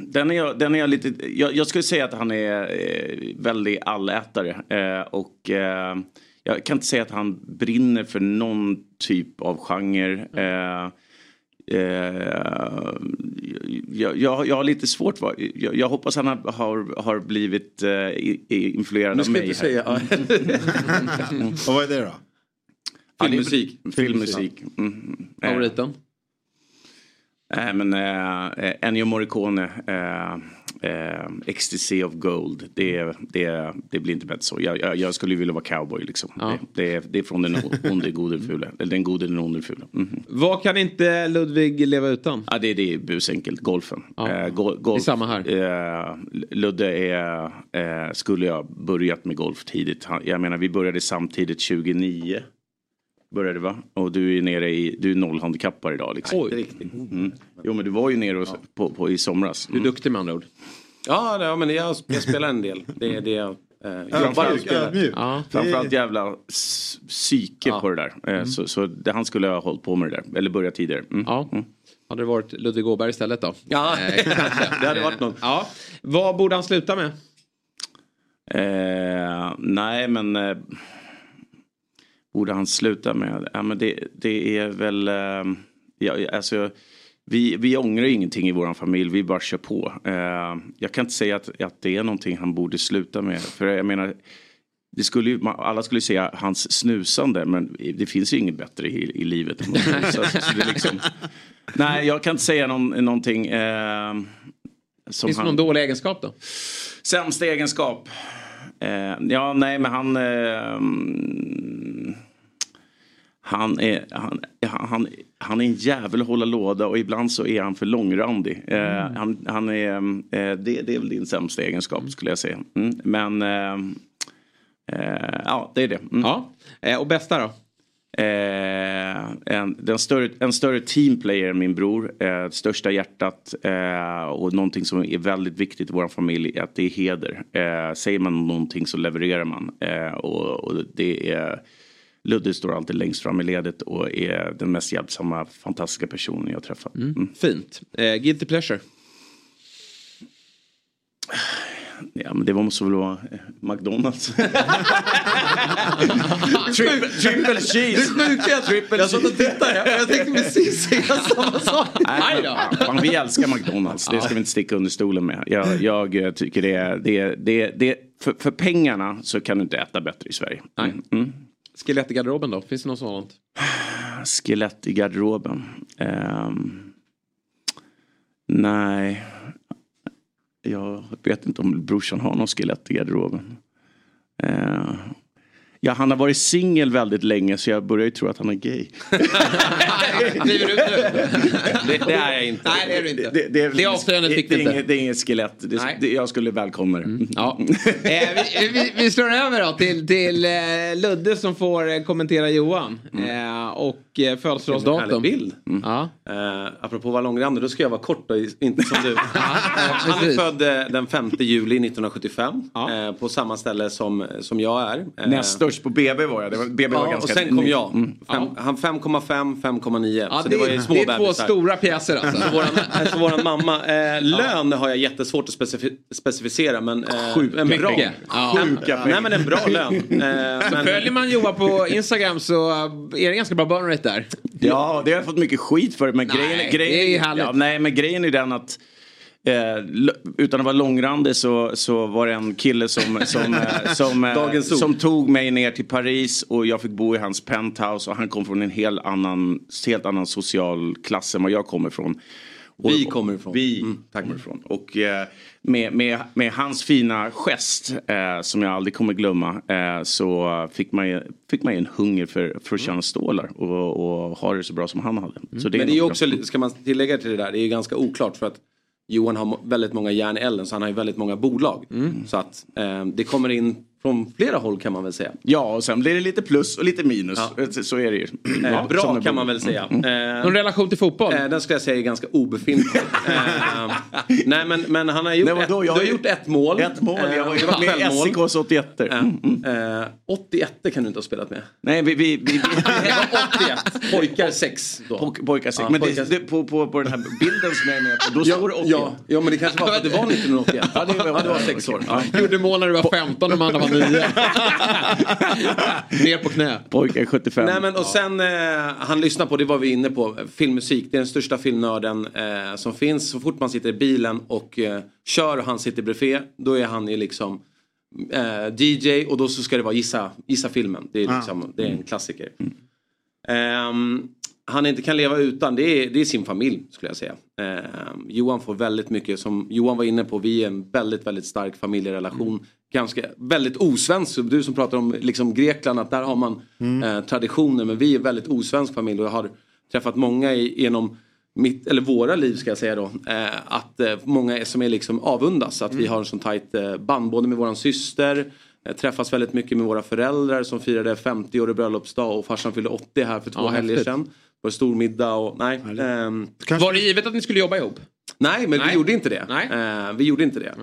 Speaker 17: Den är, jag- den är jag lite, jag, jag skulle säga att han är eh, väldigt allätare. Eh, och eh, jag kan inte säga att han brinner för någon typ av genre. Eh, eh, jag, jag, jag har lite svårt, jag, jag hoppas han har, har, har blivit eh, i- i- influerad
Speaker 18: Nu
Speaker 17: av
Speaker 18: ska
Speaker 17: mig.
Speaker 18: inte säga.
Speaker 17: Mm.
Speaker 14: Och vad är det då?
Speaker 18: Filmmusik.
Speaker 17: Filmmusik. Mm. Eh,
Speaker 1: Favoriten?
Speaker 17: Nej men eh, Ennio Morricone, eh, eh, Ecstasy of Gold, det, det, det blir inte bättre så. Jag, jag, jag skulle vilja vara cowboy liksom. Det, det, är- det är från den onde, gode, fule. Eller den gode, den onde, fule. Mhm.
Speaker 1: Vad kan inte Ludvig leva utan?
Speaker 17: Ja, det, det är busenkelt, golfen.
Speaker 1: Ja.
Speaker 17: Eh, gol, golf,
Speaker 1: Det är samma här.
Speaker 17: Eh, Ludde är, eh, skulle jag börjat med golf tidigt. Jag menar vi började samtidigt 29. Började va? Och du är nere i, du är nollhandikappare idag liksom.
Speaker 18: Oj.
Speaker 17: Mm. Jo men du var ju nere och, på, på, i somras. Mm.
Speaker 1: Du är duktig med andra ord.
Speaker 18: Ja, ja men jag, jag spelar en del. Det är det jag eh, jobbar och spelar.
Speaker 1: Ja.
Speaker 17: Framförallt jävla psyke på det där. Eh,
Speaker 1: Mm.
Speaker 17: Så, så det, han skulle ha hållit på med det där. Eller börjat tidigare. Mm.
Speaker 1: Ja. Hade det varit Ludvig Åberg istället då?
Speaker 18: Ja,
Speaker 1: Eh,
Speaker 18: det hade varit något.
Speaker 1: Ja. Vad borde han sluta med?
Speaker 17: Eh, nej men eh, borde han sluta med? Ja, men det, det är väl, eh, ja, alltså, vi, vi ångrar ingenting i vår familj, vi bara kör på. Eh, jag kan inte säga att, att det är någonting han borde sluta med. För jag menar, det skulle ju, alla skulle säga hans snusande men det finns ju inget bättre i, i livet. än att snusa. Så det liksom, nej, jag kan inte säga någon, någonting. Eh, som
Speaker 1: Finns det någon dålig egenskap då?
Speaker 17: Sämsta egenskap? Eh, ja, nej men han... Eh, mm, han är, han, han, han är en jävel att hålla låda och ibland så är han för långrandig. Eh, han, han är, eh, det, det är väl din sämsta egenskap skulle jag säga. Mm, men eh, eh, ja, det är det. Mm.
Speaker 1: Ja. Eh, och bästa då?
Speaker 17: Eh, en, större, en större teamplayer än min bror. Eh, största hjärtat. Eh, och någonting som är väldigt viktigt i vår familj är att det är heder. Eh, säger man någonting så levererar man. Eh, och, och det är Ludde står alltid längst fram i ledet och är den mest hjälpsamma, fantastiska personen jag har träffat. Mm.
Speaker 1: Fint. Eh, guilty pleasure?
Speaker 17: Ja, men det måste väl vara eh, McDonalds. triple, triple cheese.
Speaker 18: Det sjuka är att
Speaker 17: Triple
Speaker 18: jag satt och tittade jag tänkte precis säga samma sak.
Speaker 17: Nej, fan, vi älskar McDonalds, det ska vi inte sticka under stolen med. Jag, jag eh, tycker det är, det, det, det, för, för pengarna så kan du inte äta bättre i Sverige.
Speaker 1: Nej.
Speaker 17: Mm.
Speaker 1: Skelett i garderoben då? Finns det något sådant?
Speaker 17: Skelett i garderoben. Um, ehm, nej. Jag vet inte om brorsan har någon skelett i garderoben. Ehm, uh, ja, han har varit singel väldigt länge så jag börjar ju tro att han är gay.
Speaker 1: Kliver du ut nu?
Speaker 17: det, det är jag inte.
Speaker 1: Nej, det är du inte.
Speaker 17: Det, det,
Speaker 1: Det avslöjandet fick du inte.
Speaker 17: inget, det är inget skelett. Det, det, jag skulle välkomna det.
Speaker 1: Ja. Eh, vi, vi, vi slår över då till, till eh, Ludde som får eh, kommentera Johan. Eh, och eh, födelsedagsdatum.
Speaker 18: Bild.
Speaker 1: Ja.
Speaker 18: Eh, apropå vara långrandig, då ska jag vara kort och inte som du. Han är född eh, den 5 juli 1975 eh, på samma ställe som, som jag är. Eh,
Speaker 17: Näst störst på BB var jag. Det var, BB var
Speaker 18: Ja,
Speaker 17: ganska
Speaker 18: och sen kom
Speaker 17: ny.
Speaker 18: jag.
Speaker 17: Mm.
Speaker 18: Fem, Han 5,5, 5,9.
Speaker 1: Ja,
Speaker 18: så
Speaker 1: det,
Speaker 18: det, var ju
Speaker 1: är-
Speaker 18: små
Speaker 1: det är två stora pjäser alltså.
Speaker 18: Så våran, så våran mamma, eh, lön har jag jättesvårt att specifi- specificera men eh,
Speaker 1: Sjuka
Speaker 18: en bra.
Speaker 1: mycket. Ja.
Speaker 18: Sjuka Nej men en bra lön. Eh, men,
Speaker 1: följer man Johan på Instagram så eh, är det ganska bra burn rate där.
Speaker 17: Ja, det har jag fått mycket skit för. Men
Speaker 1: Nej,
Speaker 17: grejen,
Speaker 1: det är
Speaker 17: grejen,
Speaker 1: ju härligt.
Speaker 17: ja, nej, men grejen är den att eh, utan att vara långrandig så, så var det en kille som, som, eh, som, eh, som tog mig ner till Paris och jag fick bo i hans penthouse och han kom från en helt annan, helt annan social klass än vad jag kommer ifrån. Och,
Speaker 18: Vi kommer ifrån.
Speaker 17: Vi kommer ifrån. Och eh, med, med, med hans fina gest som jag aldrig kommer glömma så fick man, ju- fick man ju en hunger för, för att tjäna stålar och, och ha det så bra som han hade. Så
Speaker 18: men det är ju också, ska man tillägga till det där, det är ju ganska oklart för att Johan har väldigt många järn i elden så han har ju väldigt många bolag. Så att eh, det kommer in från flera håll kan man väl säga.
Speaker 17: Ja, och sen blir det lite plus och lite minus. Så är det ju.
Speaker 18: Eh,
Speaker 17: Ja,
Speaker 18: bra kan man
Speaker 17: bra.
Speaker 18: väl säga.
Speaker 17: Mm.
Speaker 18: Eh,
Speaker 1: Någon relation till fotboll?
Speaker 18: Eh, den ska jag säga är ganska obefintlig. eh, nej men, men han har gjort,
Speaker 17: Nej,
Speaker 18: ett,
Speaker 17: vadå?
Speaker 18: du
Speaker 17: Jag
Speaker 18: har gjort ett mål.
Speaker 17: Ett mål, jag har ju
Speaker 18: Eh,
Speaker 17: med i. SIKs 81
Speaker 18: Eh, eh, 81 kan du inte ha spelat med.
Speaker 17: Nej, vi... vi, vi, vi
Speaker 18: var 81, pojkar 6 då.
Speaker 17: Poj- Pojkar sex.
Speaker 18: Ja,
Speaker 17: men
Speaker 18: pojkar-
Speaker 17: det, det, på, på, på den här bilden som jag är med på, då står det 81.
Speaker 18: Ja, ja, men det kanske var för att det var 1981.
Speaker 17: Ja, det var-
Speaker 18: ja, det var sex år. Ja.
Speaker 1: Gjorde mål när du var 15 och de andra var 9. Ner på knä.
Speaker 17: Pojkar 75.
Speaker 18: Nej men och sen eh, han lyssnar på, det var vi inne på, filmmusik. Det är den största filmnörden eh, som finns. Så fort man sitter i bilen och eh, kör och han sitter bredvid, då är han ju liksom eh, DJ och då så ska det vara gissa, gissa filmen. Det är,
Speaker 14: Ah.
Speaker 18: liksom, det är en klassiker. Ehm, han inte kan leva utan, det är, det är sin familj skulle jag säga. Ehm, Johan får väldigt mycket, som Johan var inne på, vi är en väldigt, väldigt stark familjerelation. Ganska, väldigt osvensk, du som pratar om liksom Grekland, att där har man eh, traditioner, men vi är en väldigt osvensk familj och jag har träffat många i, genom mitt, eller våra liv ska jag säga då, eh, att eh, många är, som är liksom avundas att vi har en sån tajt eh, band både med våran syster, eh, träffas väldigt mycket med våra föräldrar som firade 50-årig bröllopsdag och farsan fyllde 80 här för två
Speaker 1: Ja,
Speaker 18: helger sedan. Det var stor middag och nej. ehm,
Speaker 1: Var det givet att ni skulle jobba ihop?
Speaker 18: nej men
Speaker 1: Nej.
Speaker 18: vi gjorde inte det.
Speaker 1: Nej.
Speaker 18: Eh, vi gjorde inte det.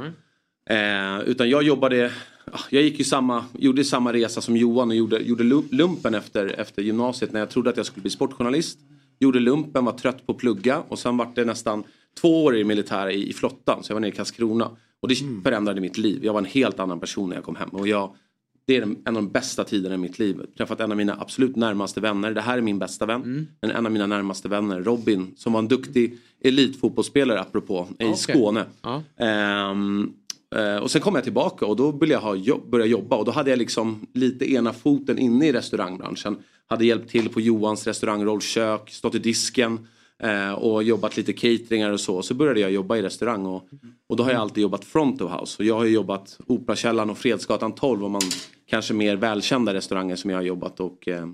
Speaker 18: Eh, utan jag jobbade, ah, jag gick ju samma, gjorde samma resa som Johan och gjorde, gjorde lu- lumpen efter, efter gymnasiet när jag trodde att jag skulle bli sportjournalist. Gjorde lumpen, var trött på att plugga och sen var det nästan två år i militär i, i flottan så jag var nere i Karlskrona. Och det förändrade mitt liv. Jag var en helt annan person när jag kom hem. Och jag, det är en av de bästa tiderna i mitt liv. Träffat en av mina absolut närmaste vänner. Det här är min bästa vän. Men en av mina närmaste vänner, Robin, som var en duktig elitfotbollsspelare apropå, i
Speaker 1: Okej.
Speaker 18: Skåne.
Speaker 1: Ja.
Speaker 18: Eh, Eh, och sen kom jag tillbaka och då började jag ha jobb, börja jobba och då hade jag liksom lite ena foten inne i restaurangbranschen. Hade hjälpt till på Johans restaurangrollkök, stått i disken eh, och jobbat lite cateringar och så. Så började jag jobba i restaurang och, och då har jag alltid jobbat front of house. Och jag har jobbat Operakällaren och Fredsgatan 12 och man kanske mer välkända restauranger som jag har jobbat och eh,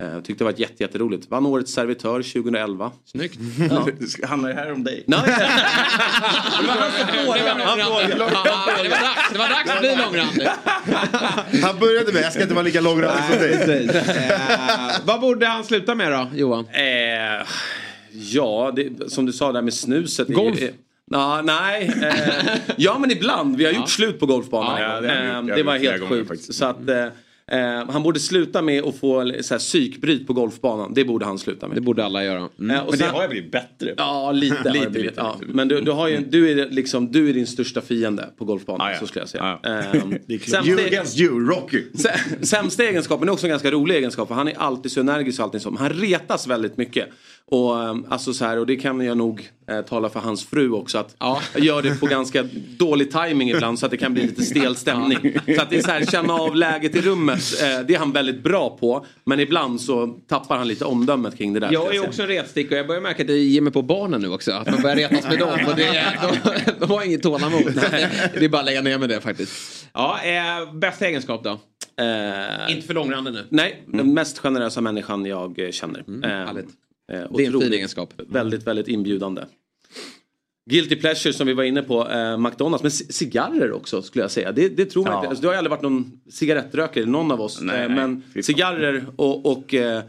Speaker 18: eh, eh, tyckte det var jätte, jätteroligt. Vann årets servitör 2011.
Speaker 1: Snyggt.
Speaker 18: Ja.
Speaker 17: Handlar det här om dig?
Speaker 18: Nej,
Speaker 1: Det var dags, det var dags att bli långrandig.
Speaker 14: Han började med, jag ska inte vara lika långrandig som dig.
Speaker 1: Eh, vad borde han sluta med då, Johan?
Speaker 18: Eh, ja, det, som du sa där med snuset.
Speaker 1: Golf?
Speaker 18: Eh, na, nej, eh, ja men ibland. Vi har gjort slut på golfbanan.
Speaker 17: Ja, det.
Speaker 18: Eh,
Speaker 17: Det
Speaker 18: det var helt sjukt. Så att, eh, eh, han borde sluta med att få så här, psykbryt på golfbanan. Det borde han sluta med.
Speaker 1: Det borde alla göra.
Speaker 18: Eh, och
Speaker 17: Men det
Speaker 18: sen-
Speaker 17: har jag blivit bättre.
Speaker 18: Ja, lite,
Speaker 17: Lite,
Speaker 18: det blivit.
Speaker 17: lite,
Speaker 18: ja. Men du, du, har ju, du, är liksom, du är din största fiende på golfbanan,
Speaker 17: Ja, ja.
Speaker 18: så skulle jag säga.
Speaker 17: Ja,
Speaker 18: Ehm,
Speaker 17: You
Speaker 18: sämsta-
Speaker 17: against you, Rocky.
Speaker 18: Sä- Sämsta egenskapen är också en ganska rolig egenskap. för Han är alltid så energisk och alltid så. Men han retas väldigt mycket. Och, eh, alltså så här, och det kan jag nog eh, tala för hans fru också. Att Jag gör det på ganska dålig timing ibland så att det kan bli lite stel stämning. Så att det är så här, känna av läget i rummet. Eh, det är han väldigt bra på. Men ibland så tappar han lite omdömet kring det där.
Speaker 1: Jag är ju också en retsticka och jag börjar märka att det ger mig på barnen nu också. Att man börjar retas med dem. Och det, de, de har inget tålamod. Det är bara att lägga ner med det faktiskt. Ja, eh, bästa egenskap då? Inte för långrandig nu.
Speaker 18: Nej, den mest generösa människan jag eh, känner. Eh,
Speaker 1: Mm, härligt.
Speaker 18: Eh,
Speaker 1: Det är en fin egenskap.
Speaker 18: Väldigt, väldigt inbjudande. Guilty pleasure som vi var inne på, eh, McDonalds. Men ci- cigarrer också skulle jag säga. Det, det tror man
Speaker 17: Ja.
Speaker 18: inte. Alltså, du har ju aldrig varit någon cigarettrökare, någon av oss.
Speaker 17: Nej,
Speaker 18: eh,
Speaker 17: nej.
Speaker 18: men cigarrer och, och eh,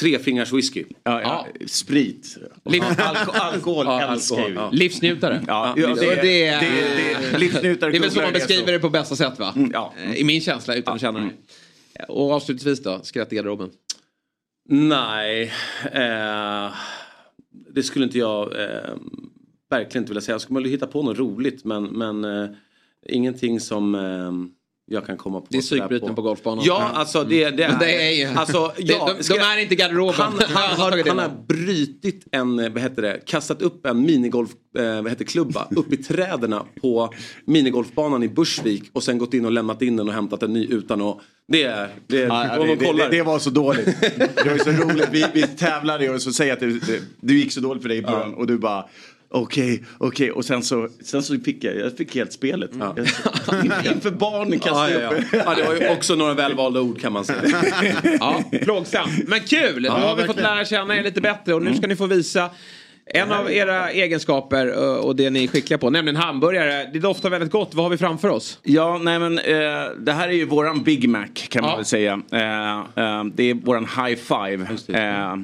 Speaker 18: trefingars whisky.
Speaker 17: Ja, ja. Sprit.
Speaker 18: Liv-
Speaker 17: Alko alkohol
Speaker 18: Ja,
Speaker 17: älskar
Speaker 18: alkohol, ja.
Speaker 1: Livsnjutare.
Speaker 17: Ja,
Speaker 1: Ja,
Speaker 17: det,
Speaker 1: det,
Speaker 17: det,
Speaker 1: det,
Speaker 17: det, livsnjutare
Speaker 1: det är väl så man
Speaker 17: det
Speaker 1: beskriver det på bästa sätt va?
Speaker 18: ja.
Speaker 1: Eh, I min känsla utan att känna det. Och avslutningsvis då, skratt i garderoben.
Speaker 18: Nej, eh, det skulle inte jag eh, verkligen inte vilja säga. Alltså, jag skulle vilja hitta på något roligt men, men eh, ingenting som eh, jag kan komma på.
Speaker 1: Det är
Speaker 18: sådär
Speaker 1: psykbrytningen på golfbanan.
Speaker 18: Ja, alltså det, det är...
Speaker 1: Det är
Speaker 18: Alltså, ja,
Speaker 1: de- de
Speaker 18: jag-
Speaker 1: är inte i garderoben.
Speaker 18: Han, han,
Speaker 1: har
Speaker 18: han har brutit en, eh, vad heter det, kastat upp en minigolf, eh, vad heter klubba upp i träden på minigolfbanan i Bursvik och sen gått in och lämnat in den och hämtat en ny utan att... Det är... Det, är-
Speaker 17: det, det, det, var så dåligt. Det var så roligt. Vi, vi tävlade och så säger att det, det gick så dåligt för dig i början och du bara okej, okej och sen så, sen så fick jag, jag fick helt spelet. Jag, inför barnen
Speaker 18: Ja,
Speaker 17: kastade
Speaker 18: ja,
Speaker 17: jag
Speaker 18: ja.
Speaker 17: upp.
Speaker 18: ja, det var ju också några välvalda ord kan man säga.
Speaker 1: Ja, plågsamt. Men kul!
Speaker 18: Ja,
Speaker 1: nu har vi fått lära känna er lite bättre och nu ska ni få visa en av era egenskaper eh, och det ni är skickliga på, nämligen hamburgare. Det doftar väldigt gott. Vad har vi framför oss?
Speaker 17: Ja, nej men eh, det här är ju våran Big Mac kan man
Speaker 1: Ja.
Speaker 17: väl säga. Eh, eh, det är våran High Five. Eh,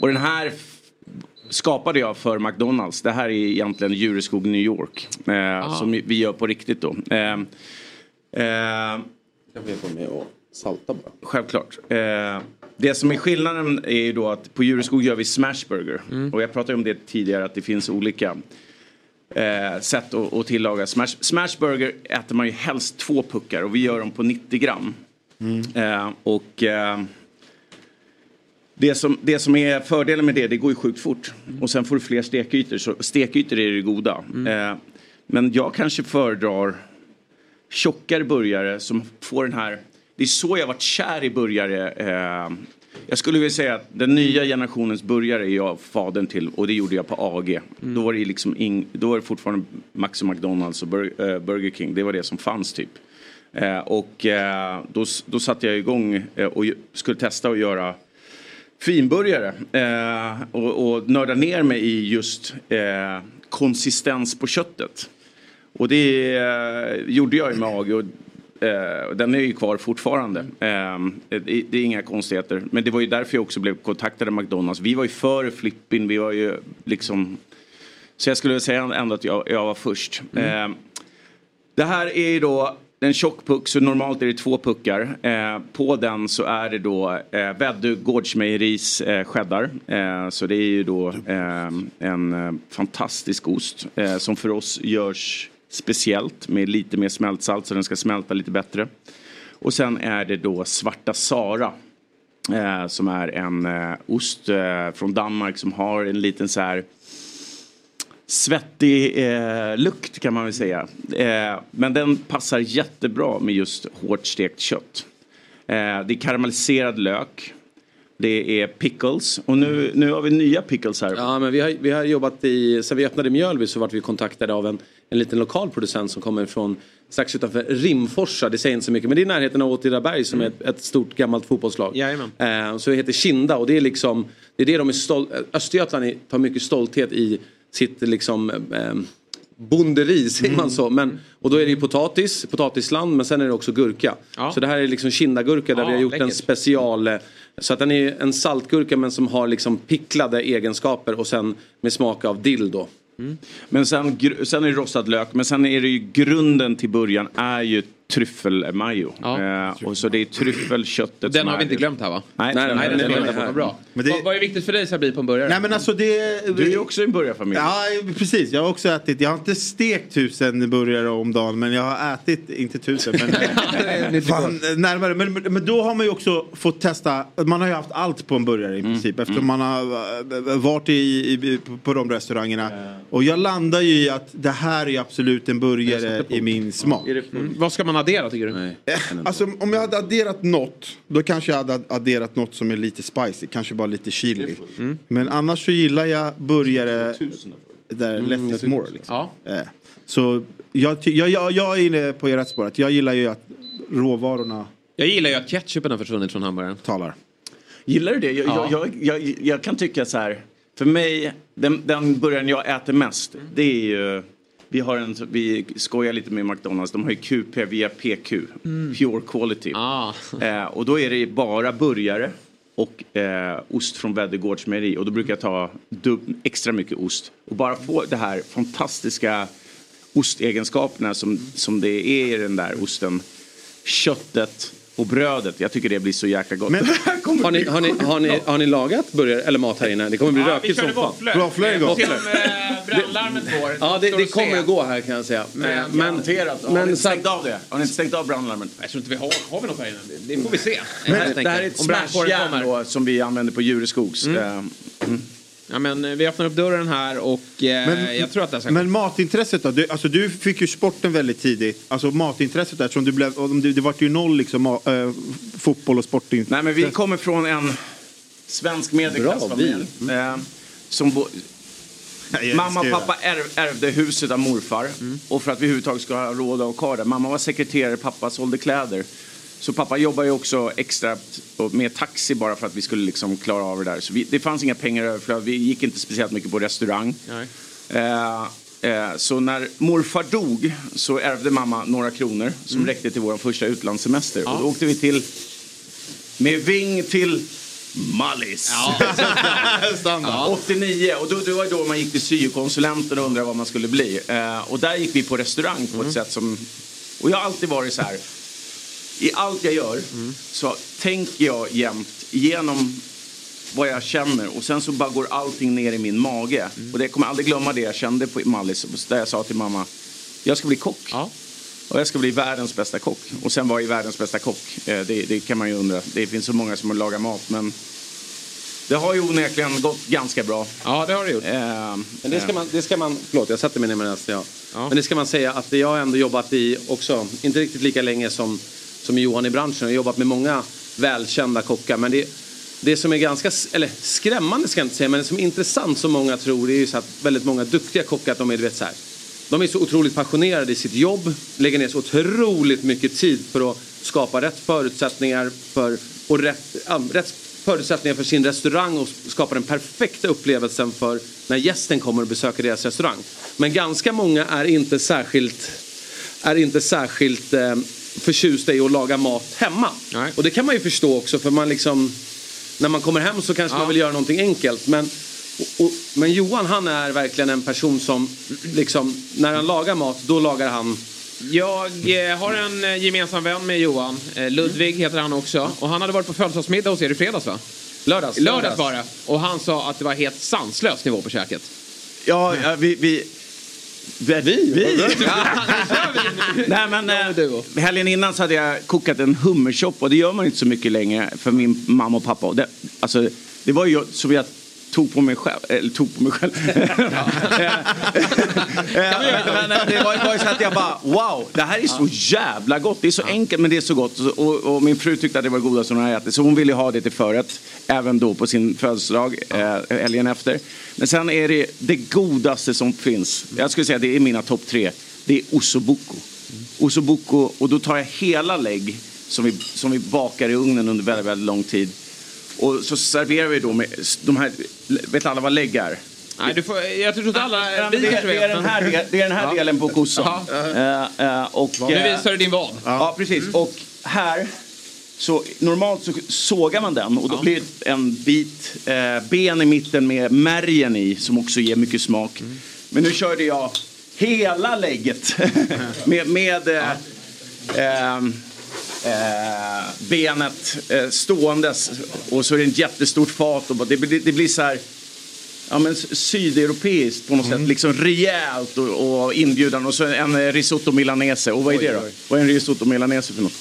Speaker 17: och den här skapade jag för McDonalds. Det här är egentligen Djureskog New York. Eh, som vi gör på riktigt då. Eh, eh,
Speaker 18: Kan vi få med och salta bara?
Speaker 17: Självklart. Eh, det som är skillnaden är ju då att på Djureskog gör vi smashburger. Och jag pratade om det tidigare att det finns olika eh, sätt att, att tillaga smash. Smashburger äter man ju helst två puckar och vi gör dem på 90 gram. Eh, och eh, det som, det som är fördelen med det, det går ju sjukt fort. Och sen får du fler stekytor, så stekytor är det goda. Eh, men jag kanske föredrar tjockare burgare som får den här... Det är så jag varit kär i burgare. Eh, jag skulle vilja säga att den nya generationens burgare är jag fadern till och det gjorde jag på AG. Då var det liksom ing, då var det fortfarande Max och McDonalds och eh, Burger King. Det var det som fanns typ. Eh, och eh, då, då satte jag igång eh, och skulle testa att göra finburgare eh, och, och nörda ner mig i just eh, konsistens på köttet. Och det eh, gjorde jag i mage och eh, den är ju kvar fortfarande. Eh, det, det är inga konstigheter. Men det var ju därför jag också blev kontaktad av McDonalds. Vi var ju före Flippin, vi var ju liksom... Så jag skulle säga ändå att jag, jag var först. Eh, det här är ju då en tjock puck, så normalt är det två puckar. Eh, på den så är det då eh, Väddö Gårdsmejeris eh, cheddar. Eh, så det är ju då eh, en eh, fantastisk ost eh, som för oss görs speciellt med lite mer smältsalt så den ska smälta lite bättre. Och sen är det då Svarta Sara. Eh, som är en eh, ost eh, från Danmark som har en liten så här svettig eh, lukt kan man väl säga. Eh, men den passar jättebra med just hårt stekt kött. Eh, det är karamelliserad lök. Det är pickles. Och nu, nu har vi nya pickles här.
Speaker 18: Ja, men vi har, vi har jobbat i, sen vi öppnade Mjölby så vart vi kontaktade av en, en liten lokal producent som kommer från strax utanför Rimforsa, det säger inte så mycket, men det är i närheten av Åtvidaberg som är ett, ett stort gammalt fotbollslag. Eh, så det heter Kinda och det är liksom, det är det de är stolt, Östergötland tar mycket stolthet i sitt liksom eh, bonderi, säger man så. Men, och då är det ju potatis, potatisland, men sen är det också gurka. Så det här är liksom kindagurka där
Speaker 1: Ja,
Speaker 18: vi har gjort en
Speaker 1: läckert.
Speaker 18: special. eh, Så att den är en saltgurka men som har liksom picklade egenskaper och sen med smak av dill då.
Speaker 17: Men sen, sen är det rostad lök. Men sen är det ju grunden till början är ju tryffelmajo. Eh, och så det är tryffelköttet
Speaker 1: Den
Speaker 17: som
Speaker 1: har vi
Speaker 17: är-
Speaker 1: inte glömt här va?
Speaker 17: Nej,
Speaker 1: nej,
Speaker 17: den-
Speaker 1: nej,
Speaker 17: den är här.
Speaker 1: Bra.
Speaker 14: Men det-
Speaker 1: Vad, vad är viktigt för dig Sabri på en burgare?
Speaker 14: Nej men alltså det...
Speaker 17: Du är ju också en burgarfamilj.
Speaker 14: Ja precis, jag har också ätit. Jag har inte stekt tusen burgare om dagen men jag har ätit, inte tusen men fan, närmare. Men, men, men då har man ju också fått testa, man har ju haft allt på en burgare i princip eftersom man har äh, varit i, i, på- de restaurangerna. Och jag landar ju i att det här är absolut en burgare i min smak.
Speaker 1: Mm. Vad ska man addera tycker du?
Speaker 14: Alltså om jag hade adderat något, då kanske jag hade adderat något som är lite spicy, kanske bara lite chili. Men annars så gillar jag burgare där less is more. Liksom. Eh, Så jag, jag, jag, jag är inne på ert spår, att jag gillar ju att råvarorna
Speaker 1: Jag gillar ju att ketchupen har försvunnit från hamburgaren.
Speaker 14: talar.
Speaker 17: Gillar du det? Jag,
Speaker 1: Ja.
Speaker 17: jag, jag, jag, jag kan tycka så här. För mig, den, den burgaren jag äter mest, det är ju... Vi, har en, vi skojar lite med McDonalds, de har ju QP via PQ,
Speaker 1: Mm.
Speaker 17: Pure Quality. Eh, och då är det bara burgare och eh, ost från Vädergårds mejeri. Och då brukar jag ta extra mycket ost. Och bara få det här fantastiska ostegenskaperna som, som det är i den där osten. Köttet och brödet. Jag tycker det blir så jäkla gott.
Speaker 6: Har ni, har, ni, har, ni, har ni lagat burgare eller mat här inne? Det kommer bli
Speaker 1: Ja,
Speaker 6: rökigt som fan.
Speaker 1: våfflor. Våfflor är gott. Se om, eh, brandlarmet går.
Speaker 6: Ja, det, det kommer att gå här kan jag säga. Men, men,
Speaker 17: Garanterat. Har ni
Speaker 6: men
Speaker 17: stängt av det? Har ni inte stängt av brandlarmet?
Speaker 1: Jag tror inte vi har, har vi något här inne. Det får vi se.
Speaker 17: Men, det här är ett smashjärn som vi använder på Djureskogs.
Speaker 1: Mm.
Speaker 17: Eh, mm.
Speaker 1: Ja, men eh, vi öppnar upp dörren här och eh, jag tror att det ska
Speaker 14: Men matintresset då? Du, alltså, du fick ju sporten väldigt tidigt. Alltså matintresset där, eftersom du blev, om det, det var ju noll liksom, ma- eh, fotboll och sportintresse.
Speaker 17: Nej men vi kommer från en svensk medelklassfamilj. Eh, som bo- Mamma och pappa ärv, ärvde huset av morfar. Och för att vi överhuvudtaget ska ha råd att ha kvar det. Mamma var sekreterare, pappa sålde kläder. Så pappa jobbar ju också extra med taxi bara för att vi skulle liksom klara av det där. Så vi, det fanns inga pengar överflöd. Vi gick inte speciellt mycket på restaurang.
Speaker 1: Nej.
Speaker 17: Eh, eh, så när morfar dog så ärvde mamma några kronor som
Speaker 1: Mm.
Speaker 17: räckte till vår första utlandssemester. Och då åkte vi till med ving till Mallis.
Speaker 14: Standard.
Speaker 17: 89 och då, det var då man gick till syokonsulenten och undrade vad man skulle bli. Eh, och där gick vi på restaurang på ett sätt som... Och jag har alltid varit så här. I allt jag gör så tänker jag jämt igenom vad jag känner och sen så bara går allting ner i min mage. Och det jag kommer aldrig glömma det jag kände på Mallis där jag sa till mamma jag ska bli kock. Och jag ska bli världens bästa kock. Och sen var jag världens bästa kock. Eh, det, det kan man ju undra. Det finns så många som har lagat mat men det har ju onekligen gått ganska bra.
Speaker 1: Ja, det har det gjort.
Speaker 6: men det ska man, det ska man, förlåt jag satte mig ner med nästa, ja. Men det ska man säga att jag har ändå jobbat i också, inte riktigt lika länge som, som Johan i branschen. Jag har jobbat med många välkända kockar. Men det, det som är ganska, eller skrämmande ska jag inte säga, men det som är intressant som många tror det är ju så att väldigt många duktiga kockar, att de är du vet så här. De är så otroligt passionerade i sitt jobb, lägger ner så otroligt mycket tid för att skapa rätt förutsättningar för, och rätt, äh, rätt förutsättningar för sin restaurang och skapa den perfekta upplevelsen för när gästen kommer och besöker deras restaurang. Men ganska många är inte särskilt, är inte särskilt eh, förtjusta i att laga mat hemma. Och det kan man ju förstå också för man liksom när man kommer hem så kanske man vill göra någonting enkelt. Men, och, och, men Johan han är verkligen en person som liksom när han lagar mat då lagar han
Speaker 1: Jag eh, har en eh, gemensam vän med Johan. Eh, Ludvig heter han också. Och han hade varit på födelsedagsmiddag hos er i fredags va?
Speaker 6: Lördags.
Speaker 1: Lördags var det. Och han sa att det var helt sanslös nivå på käket.
Speaker 17: Ja, ja vi... vi... Vi? vi. Nej, men, eh, helgen innan så hade jag kokat en hummersoppa och det gör man inte så mycket längre för min mamma och pappa. Och det, alltså, det var ju så jag tog på mig själv, eller tog på mig själv. men, men det var ju så att jag bara wow, det här är så jävla gott. Det är så enkelt men det är så gott. Och, och min fru tyckte att det var det godaste hon hade ätit så hon ville ha det till förrätt. Även då på sin födelsedag eh, helgen efter. Men sen är det det godaste som finns. Jag skulle säga det är mina topp tre. Det är ossobuco. Ossobuco och då tar jag hela lägg som vi, som vi bakar i ugnen under väldigt, väldigt lång tid. Och så serverar vi då med de här, vet alla vad lägg är?
Speaker 1: Nej, du får, jag tror inte alla
Speaker 17: det,
Speaker 1: vi
Speaker 17: det,
Speaker 1: kanske
Speaker 17: det, är den här, del- det är den här
Speaker 1: Ja.
Speaker 17: delen på kossan.
Speaker 1: Ja.
Speaker 17: Eh, och,
Speaker 1: Nu visar du din vad.
Speaker 17: Ja, precis. Och här, så normalt så sågar man den och då blir det en bit eh, ben i mitten med märgen i som också ger mycket smak. Men nu körde jag hela lägget med, med, eh, eh, eh, benet eh, ståendes och så är det ett jättestort fat och bara- det, blir- det blir så här Ja men sydeuropeiskt på något sätt, liksom rejält och, och inbjudande och så en eh, risotto milanese. Och vad är
Speaker 1: Oj,
Speaker 17: det då?
Speaker 1: oj.
Speaker 17: Vad är en risotto milanese för något?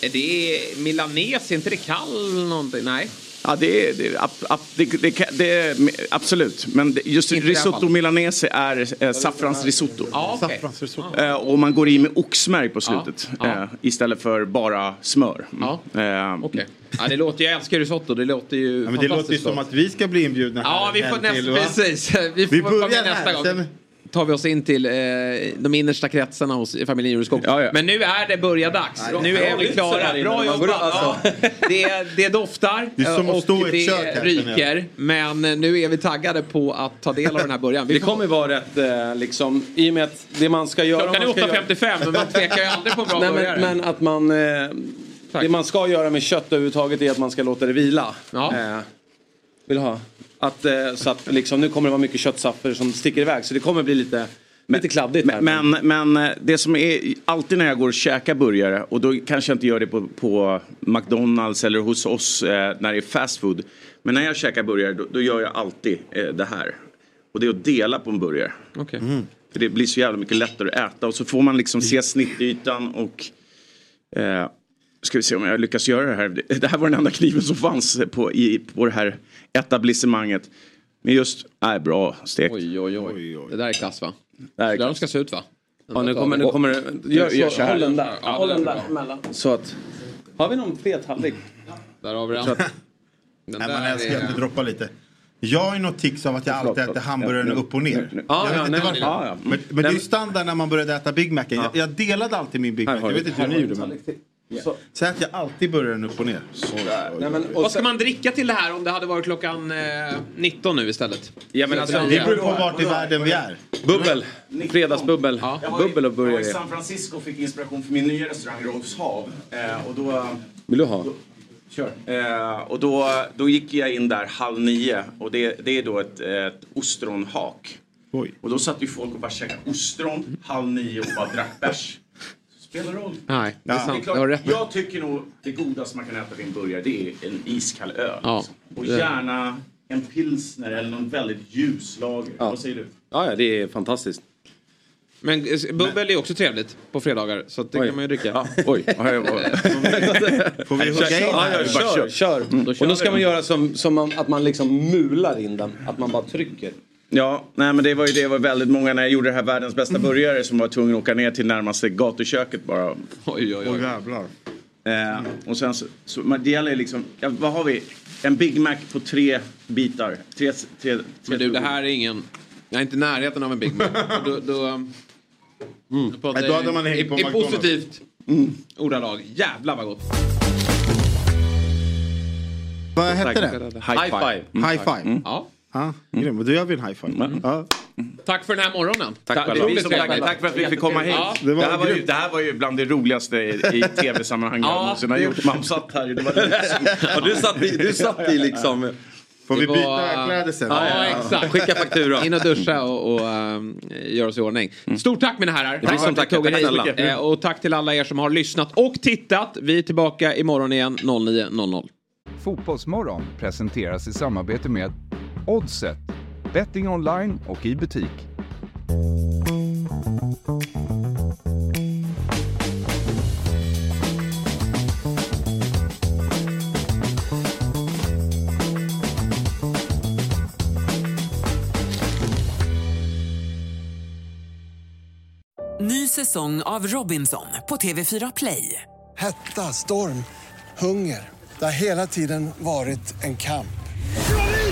Speaker 1: Är det milanes? Är inte det kall någonting? Nej.
Speaker 17: Ja, det är, det, det, det, absolut. Men just
Speaker 1: Inte här
Speaker 17: risotto milanese är eh, saffransrisotto.
Speaker 1: Ja, okej.
Speaker 17: Eh, och man går i med oxmärg på slutet.
Speaker 1: Ja.
Speaker 17: Eh, istället för bara smör.
Speaker 1: Ja.
Speaker 17: Eh,
Speaker 1: Okej. Ja, det låter, jag älskar risotto. Det låter ju
Speaker 14: Ja, men det låter ju som att vi ska bli inbjudna
Speaker 1: Ja, vi
Speaker 14: här
Speaker 1: får nästa, precis. Vi får
Speaker 14: Vi börjar
Speaker 1: nästa
Speaker 14: här,
Speaker 1: gång.
Speaker 14: sen-
Speaker 1: tar vi oss in till eh, de innersta kretsarna hos familjen Jureskog. Men nu är det börjardags.
Speaker 14: Nej,
Speaker 1: Nu är vi klara. Bra jobbat.
Speaker 14: alltså.
Speaker 1: Ja. Det, det doftar
Speaker 14: Det är som att
Speaker 1: och
Speaker 14: stå ett
Speaker 1: det
Speaker 14: kök här,
Speaker 1: ryker. Men nu är vi taggade på att ta del av den här början. Vi
Speaker 18: Det kommer vara rätt eh, liksom, i och med att det man ska göra...
Speaker 1: Klockan är
Speaker 18: man ska göra-
Speaker 1: 8.55 men man tvekar ju aldrig på en bra
Speaker 18: Nej,
Speaker 1: börjare.
Speaker 18: men, men att man... Eh, det man ska göra med kött överhuvudtaget är att man ska låta det vila.
Speaker 1: Ja.
Speaker 18: Eh, vill du ha? Att, eh, så att liksom, nu kommer det vara mycket köttsafter som sticker iväg så det kommer bli lite, lite kladdigt här.
Speaker 17: Men, men eh, det som är alltid när jag går och käkar burgare och då kanske jag inte gör det på, på McDonalds eller hos oss eh, när det är fast food. Men när jag käkar burgare då, då gör jag alltid eh, det här. Och det är att dela på en burgare.
Speaker 1: Okej.
Speaker 17: För det blir så jävla mycket lättare att äta och så får man liksom se snittytan och eh, Ska vi se om jag lyckas göra det här. Det här var den enda kniven som fanns på, i, på det här etablissemanget. Men just, nej bra stekt.
Speaker 1: Oj, oj, oj. Det där är klass va?
Speaker 17: Det här är
Speaker 1: där de ska se ut va?
Speaker 18: Ja, nu kommer, nu kommer det... Gör,
Speaker 17: Gör så
Speaker 18: så,
Speaker 17: här.
Speaker 18: håll den där.
Speaker 1: Ja,
Speaker 18: håll den
Speaker 1: är
Speaker 18: där emellan. Så att... Har vi någon fet tallrik?
Speaker 1: Där har vi den. Den
Speaker 14: Nej,
Speaker 1: där
Speaker 14: man älskar
Speaker 1: är-
Speaker 14: att det droppar lite. Jag har ju något tics av att jag alltid äter hamburgaren upp och ner.
Speaker 18: Ja, ja, nej, ja, ja.
Speaker 14: Men, men det är ju standard när man började äta Big Macen. Jag, jag delade alltid min Big Mac. Jag vet inte hur ni gjorde.
Speaker 18: Så.
Speaker 14: Så äter jag alltid burgaren upp och ner.
Speaker 18: Nej, men,
Speaker 1: Vad ska man dricka till det här om det hade varit klockan eh, 19 nu istället?
Speaker 18: Ja, men alltså,
Speaker 14: Det beror på vart i världen vi är.
Speaker 18: Bubbel. Fredagsbubbel.
Speaker 17: I-
Speaker 18: Bubbel och
Speaker 17: Jag var i
Speaker 18: burgare.
Speaker 17: San Francisco och fick inspiration för min nya restaurang Rolfs hav. Eh, och då...
Speaker 18: Vill du ha?
Speaker 17: Kör. Eh, och då, då gick jag in där halv nio och det, det är då ett, ett ostronhak. Och då satt ju folk och bara käkade ostron halv nio och bara drack bärs. Spelar roll.
Speaker 1: Nej, det är
Speaker 17: Ja.
Speaker 1: sant.
Speaker 17: klart,
Speaker 1: Du har rätt.
Speaker 17: Jag tycker nog det godaste man kan äta vid en burgare det är en iskall öl.
Speaker 1: Ja.
Speaker 17: liksom. Och
Speaker 1: Det-
Speaker 17: gärna en pilsner eller någon väldigt ljus lager. Vad säger du?
Speaker 18: Ja, ja, det är fantastiskt.
Speaker 1: Men eh, bubbel är också trevligt på fredagar så det
Speaker 18: Oj.
Speaker 1: kan man ju dricka.
Speaker 18: Ja, oj.
Speaker 14: Får vi hugga in
Speaker 18: Ja, ja, kör, kör.
Speaker 1: Mm.
Speaker 18: Och då ska man göra som, som man, att man liksom mular in den. Att man bara trycker.
Speaker 17: Ja, nej men det var ju det var väldigt många när jag gjorde det här världens bästa burgare som var tvungna att åka ner till närmaste gatuköket bara.
Speaker 1: Oj, oj,
Speaker 14: Åh
Speaker 1: oj.
Speaker 14: jävlar.
Speaker 17: Eh, och sen så, så men det gäller liksom, ja, vad har vi? En Big Mac på tre bitar. Tre, tre, tre
Speaker 1: Men du, det här är ingen... Jag är inte i närheten av en Big Mac. Då, då, mm. då,
Speaker 14: hade man hängt på
Speaker 1: I, i
Speaker 14: McDonald's.
Speaker 1: positivt ordalag. Jävlar vad gott.
Speaker 14: Vad hette det?
Speaker 18: High five.
Speaker 14: High five.
Speaker 1: Ja.
Speaker 14: Ja, grym. Då gör vi en high five. Ja.
Speaker 1: Tack för den här morgonen.
Speaker 18: Tack
Speaker 1: Ta-
Speaker 17: tackar. Tack för att vi fick komma hit.
Speaker 1: Ja.
Speaker 17: Det,
Speaker 14: var
Speaker 17: här var ju, det här var ju bland det roligaste i, i tv-sammanhang jag
Speaker 1: Ja,
Speaker 17: någonsin har
Speaker 1: det-
Speaker 17: gjort. Man satt här och det var liksom...
Speaker 18: Ja, du, satt i, du satt i liksom...
Speaker 14: Får vi
Speaker 1: Det
Speaker 14: byta
Speaker 1: var-
Speaker 14: kläder sen?
Speaker 1: Ja, exakt.
Speaker 18: Skicka faktura.
Speaker 1: In och duscha och, och um, göra oss i ordning. Stort tack mina herrar.
Speaker 18: blir som Tack
Speaker 1: hit.
Speaker 18: snälla.
Speaker 1: Eh, Och tack till alla er som har lyssnat och tittat. Vi är tillbaka imorgon igen 09.00.
Speaker 19: Fotbollsmorgon presenteras i samarbete med Oddset, betting online och i butik.
Speaker 9: Ny säsong av Robinson på TV4 Play.
Speaker 10: Hetta, storm, hunger. Det har hela tiden varit en kamp.